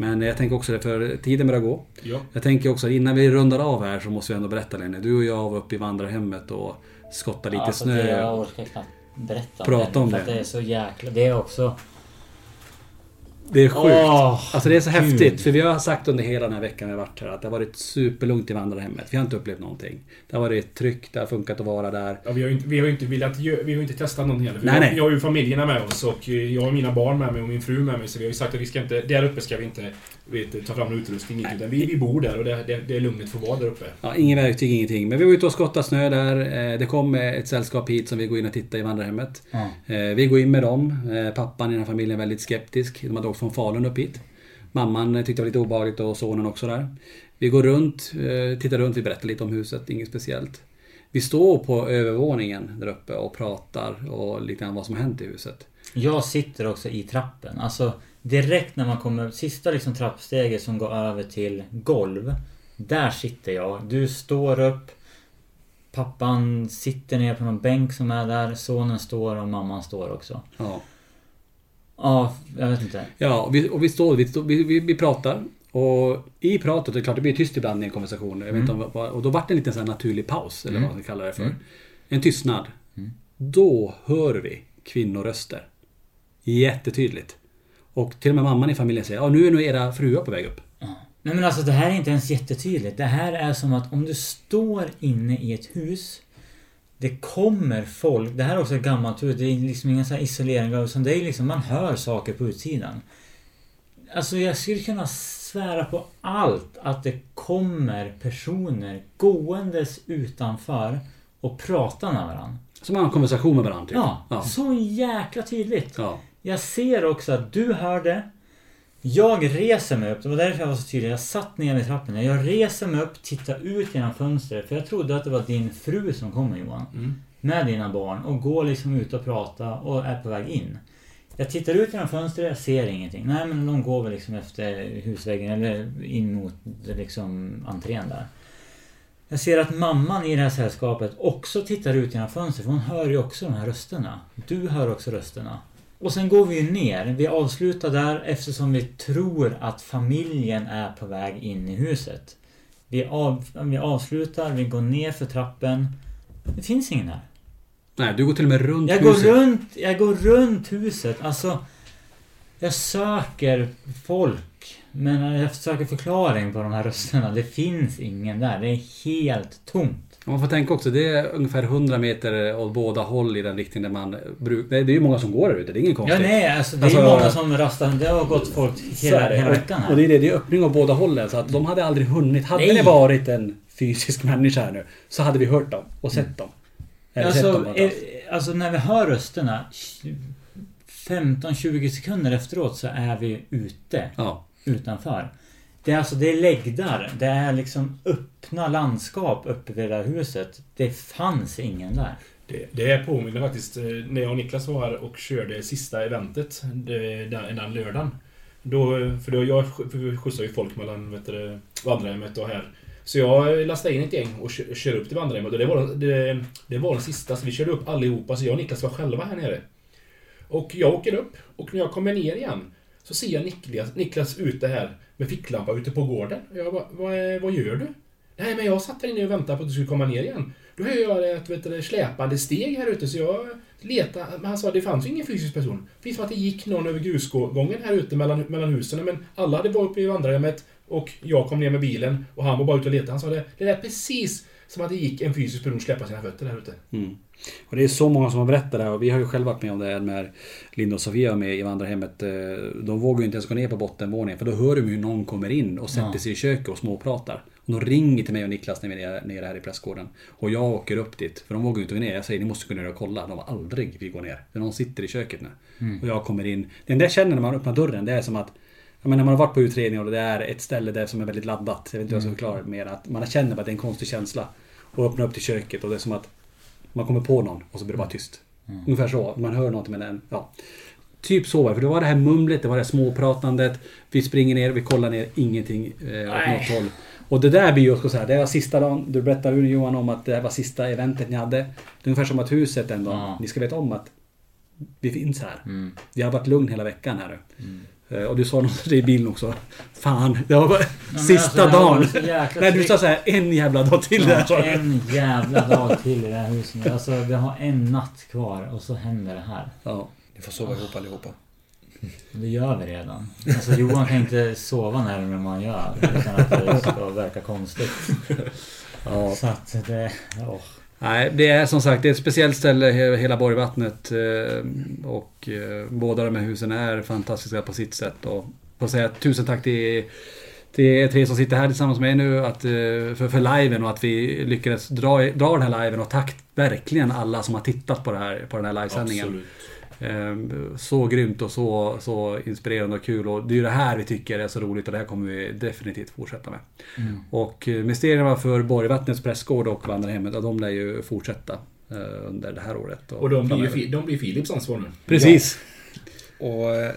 Men jag tänker också det, för tiden börjar gå. Ja. Jag tänker också att innan vi rundar av här så måste vi ändå berätta Lenny. Du och jag var uppe i vandrarhemmet och skottade lite Alltså, snö. Det, jag orkar knappt berätta Prata om för det. Att det är så jäkla... Det är också... Det är sjukt. Åh, alltså det är så Gud. häftigt. För vi har sagt under hela den här veckan vi har varit här att det har varit superlugnt i vandrarhemmet. Vi har inte upplevt någonting. Det har varit tryggt, det har funkat att vara där. Ja, vi har ju inte, vi har inte velat vi har inte testat någon heller. Vi, Nej, har, nej. vi har ju familjerna med oss och jag har mina barn med mig och min fru med mig. Så vi har ju sagt att vi ska inte... Där uppe ska vi inte vet, ta fram någon utrustning. Utan vi, vi bor där och det, det, det är lugnet för att vara där uppe. Ja, ingen verktyg, ingenting. Men vi var ute och skottade snö där. Eh, Det kom ett sällskap hit som vi går in och tittar i vandrarhemmet. Eh, Vi går in med dem. Eh, Pappan i den här familjen är väldigt skeptisk. De hade åkt från Falun upp hit. Mamman eh, tyckte det var lite obehagligt och sonen också där. Vi går runt, eh, tittar runt, vi berättar lite om huset, inget speciellt. Vi står på övervåningen där uppe och pratar och lite grann vad som har hänt i huset. Jag sitter också i trappen. Alltså direkt när man kommer... Sista liksom trappsteget som går över till golv. Där sitter jag. Du står upp. Pappan sitter ner på någon bänk som är där. Sonen står och mamman står också. Ja. Ja, jag vet inte. Ja, och vi, och vi står, vi, vi, vi, pratar. Och i pratet, det är klart det blir tyst ibland i en konversation. Jag vet inte om, och då vart det en liten sån naturlig paus, eller Mm. vad man kallar det för. Mm. En tystnad. Då hör vi kvinnoröster. Jättetydligt. Och till och med mamman i familjen säger ja nu är nog era fruar på väg upp. Nej men alltså det här är inte ens jättetydligt. Det här är som att om du står inne i ett hus. Det kommer folk. Det här är också ett gammalt hus. Det är liksom ingen sån här isolering. Utan det är liksom, man hör saker på utsidan. Alltså jag skulle kunna svära på allt att det kommer personer gåendes utanför och pratar med varandra. Som har en konversation med varandra. Typ. Ja, ja. så jäkla tydligt. Ja. Jag ser också att du hör det. Jag reser mig upp, det var därför jag var så tydlig. Jag satt ner vid trappan. Jag reser mig upp, tittar ut genom fönstret. För jag trodde att det var din fru som kommer Johan. Mm. Med dina barn och går liksom ut och pratar och är på väg in. Jag tittar ut genom fönstret, jag ser ingenting. Nej men de går väl liksom efter husväggen eller in mot liksom entrén där. Jag ser att mamman i det här sällskapet också tittar ut genom fönstret för hon hör ju också de här rösterna. Du hör också rösterna. Och sen går vi ju ner. Vi avslutar där eftersom vi tror att familjen är på väg in i huset. Vi, av, vi avslutar, vi går ner för trappen. Det finns ingen här. Nej, du går till och med runt Jag huset. går runt, jag går runt huset. Alltså... Jag söker folk. Men jag söker förklaring på de här rösterna. Det finns ingen där. Det är helt tomt. Man får tänka också, det är ungefär 100 meter åt båda håll i den riktningen där man brukar... Det är ju många som går där ute, det är ingen Ja, konstigt. nej, alltså det är ju många som rastar. Det har gått folk hela, är det. hela veckan här. Och det är det, det är öppning åt båda hållen. Så att de hade aldrig hunnit. Hade Nej. det varit en fysisk människa här nu så hade vi hört dem och sett dem. Eller sett dem Alltså, någonstans. eh, alltså när vi hör rösterna 15-20 sekunder efteråt så är vi ute. Ja. Utanför. Det är alltså det är läggdar. Det är liksom öppna landskap uppe vid det där huset. Det fanns ingen där. Det, det påminner faktiskt eh, när jag och Niklas var här och körde sista eventet det, den, den lördagen. Då, för då jag skjutsar ju folk mellan vet du, det, vandrarhemmet och här. Så jag lastade in ett gäng och kö- kör upp till vandrarhemmet det var, det, det var den sista. Så vi körde upp allihopa så jag och Niklas var själva här nere. Och jag åker upp och när jag kommer ner igen så ser jag Niklas, Niklas ute här med ficklampa ute på gården. Jag bara, vad, vad gör du? Nej men jag satt där inne och väntade på att du skulle komma ner igen. Då hör jag ett vet du, släpande steg här ute så jag letade. Men han sa det fanns ju ingen fysisk person. Precis som att det gick någon över grusgången här ute mellan, mellan husen. Men alla hade varit uppe i vandrarhemmet och jag kom ner med bilen och han var bara ute och letade. Han sa det, det är precis som att det gick en fysisk person släppa sina fötter där ute. Mm. Och det är så många som har berättat det här och vi har ju själva varit med om det här när Linda och Sofia var med i vandrarhemmet. Eh, De vågar ju inte ens gå ner på bottenvåningen för då hör de hur någon kommer in och sätter sig i köket och småpratar. Och de ringer till mig och Niklas när vi är nere här i pressgården. Och jag åker upp dit, för de vågar ju inte gå ner. Jag säger ni måste gå ner och kolla. De var aldrig vi går ner. Är någon sitter i köket nu. Mm. Och jag kommer in. Det enda jag känner när man öppnar dörren det är som att menar, när man har varit på utredning och det är ett ställe där som är väldigt laddat. Jag vet inte hur jag ska Mm. förklara det mer. Att man känner bara att det är en konstig känsla. Och öppnar upp till köket och det är som att man kommer på någon och så blir det bara tyst. Mm. Ungefär så. Man hör någonting med den. Ja. Typ så var det. För det var det här mumlet, det var det här småpratandet. Vi springer ner, vi kollar ner, ingenting eh, åt något håll. Och det där blir ju också så här, det var sista dagen. Du berättade Johan om att det här var sista eventet ni hade. Det är ungefär som att huset ändå, Ja. ni ska veta om att vi finns här. Mm. Vi har varit lugn hela veckan här nu. Eh, Och du sa något i bilen också. Fan, det var bara men sista alltså, dagen. Nej, du sa så här en jävla dag till där. Ja, sa du. en jävla dag till i det här huset. Alltså vi har en natt kvar och så händer det här. Ja. Ni får sova ihop allihopa. Det gör vi redan. Alltså Johan kan inte sova närmare än han gör. Utan att det ska verka konstigt. Ja. Så att det... åh. Nej, det är som sagt det är ett speciellt ställe, hela Borgvattnet. Eh, och eh, båda de här husen är fantastiska på sitt sätt. Och får säga tusen tack till, till er tre som sitter här tillsammans med mig nu att, eh, för, för liven och att vi lyckades dra, dra den här liven. Och tack verkligen alla som har tittat på, det här, på den här livesändningen. Absolut. Eh, Så grymt och så, så inspirerande och kul. Och det är ju det här vi tycker är så roligt och det här kommer vi definitivt fortsätta med. Mm. Och eh, mysterierna för Borgvattnets prästgård och vandrarhemmet, ja, de lär ju fortsätta eh, under det här året. Och de blir ju de blir Philips ansvar nu. Precis! Och eh,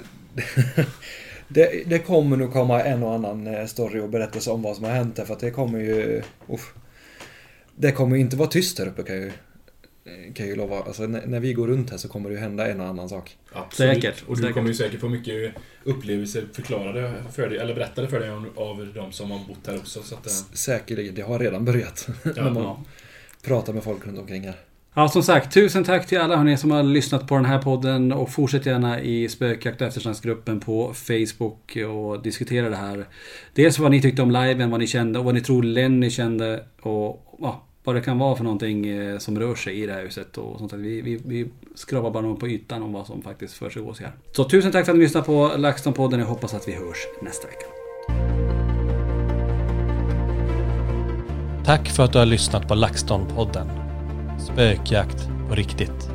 *laughs* det, det kommer nog komma en och annan story och berättelse om vad som har hänt där, för att det kommer ju... Uff, det kommer ju inte vara tyst här uppe kan jag ju, kan jag ju lova. Alltså, när, när vi går runt här så kommer det ju hända en och annan sak. Absolut. Säkert, Och du säkert. kommer ju säkert få mycket upplevelser förklarade för dig, eller berättade för dig av, av de som har bott här också. Så att, eh, Säkerligen, det har redan börjat. *laughs* när man Ja. pratar med folk runt omkring här. Ja, som sagt, tusen tack till alla hörni som har lyssnat på den här podden och fortsätt gärna i spökjakt och eftersnacksgruppen på Facebook och diskutera det här. Dels vad ni tyckte om liven, vad ni kände och vad ni tror Lenny kände och ja, vad det kan vara för någonting eh, som rör sig i det här huset och sånt. Vi, vi, vi skrapar bara på ytan om vad som faktiskt försiggår här. Så tusen tack för att ni lyssnade på LaxTon-podden. Jag hoppas att vi hörs nästa vecka. Tack för att du har lyssnat på LaxTon-podden. Spökjakt på riktigt.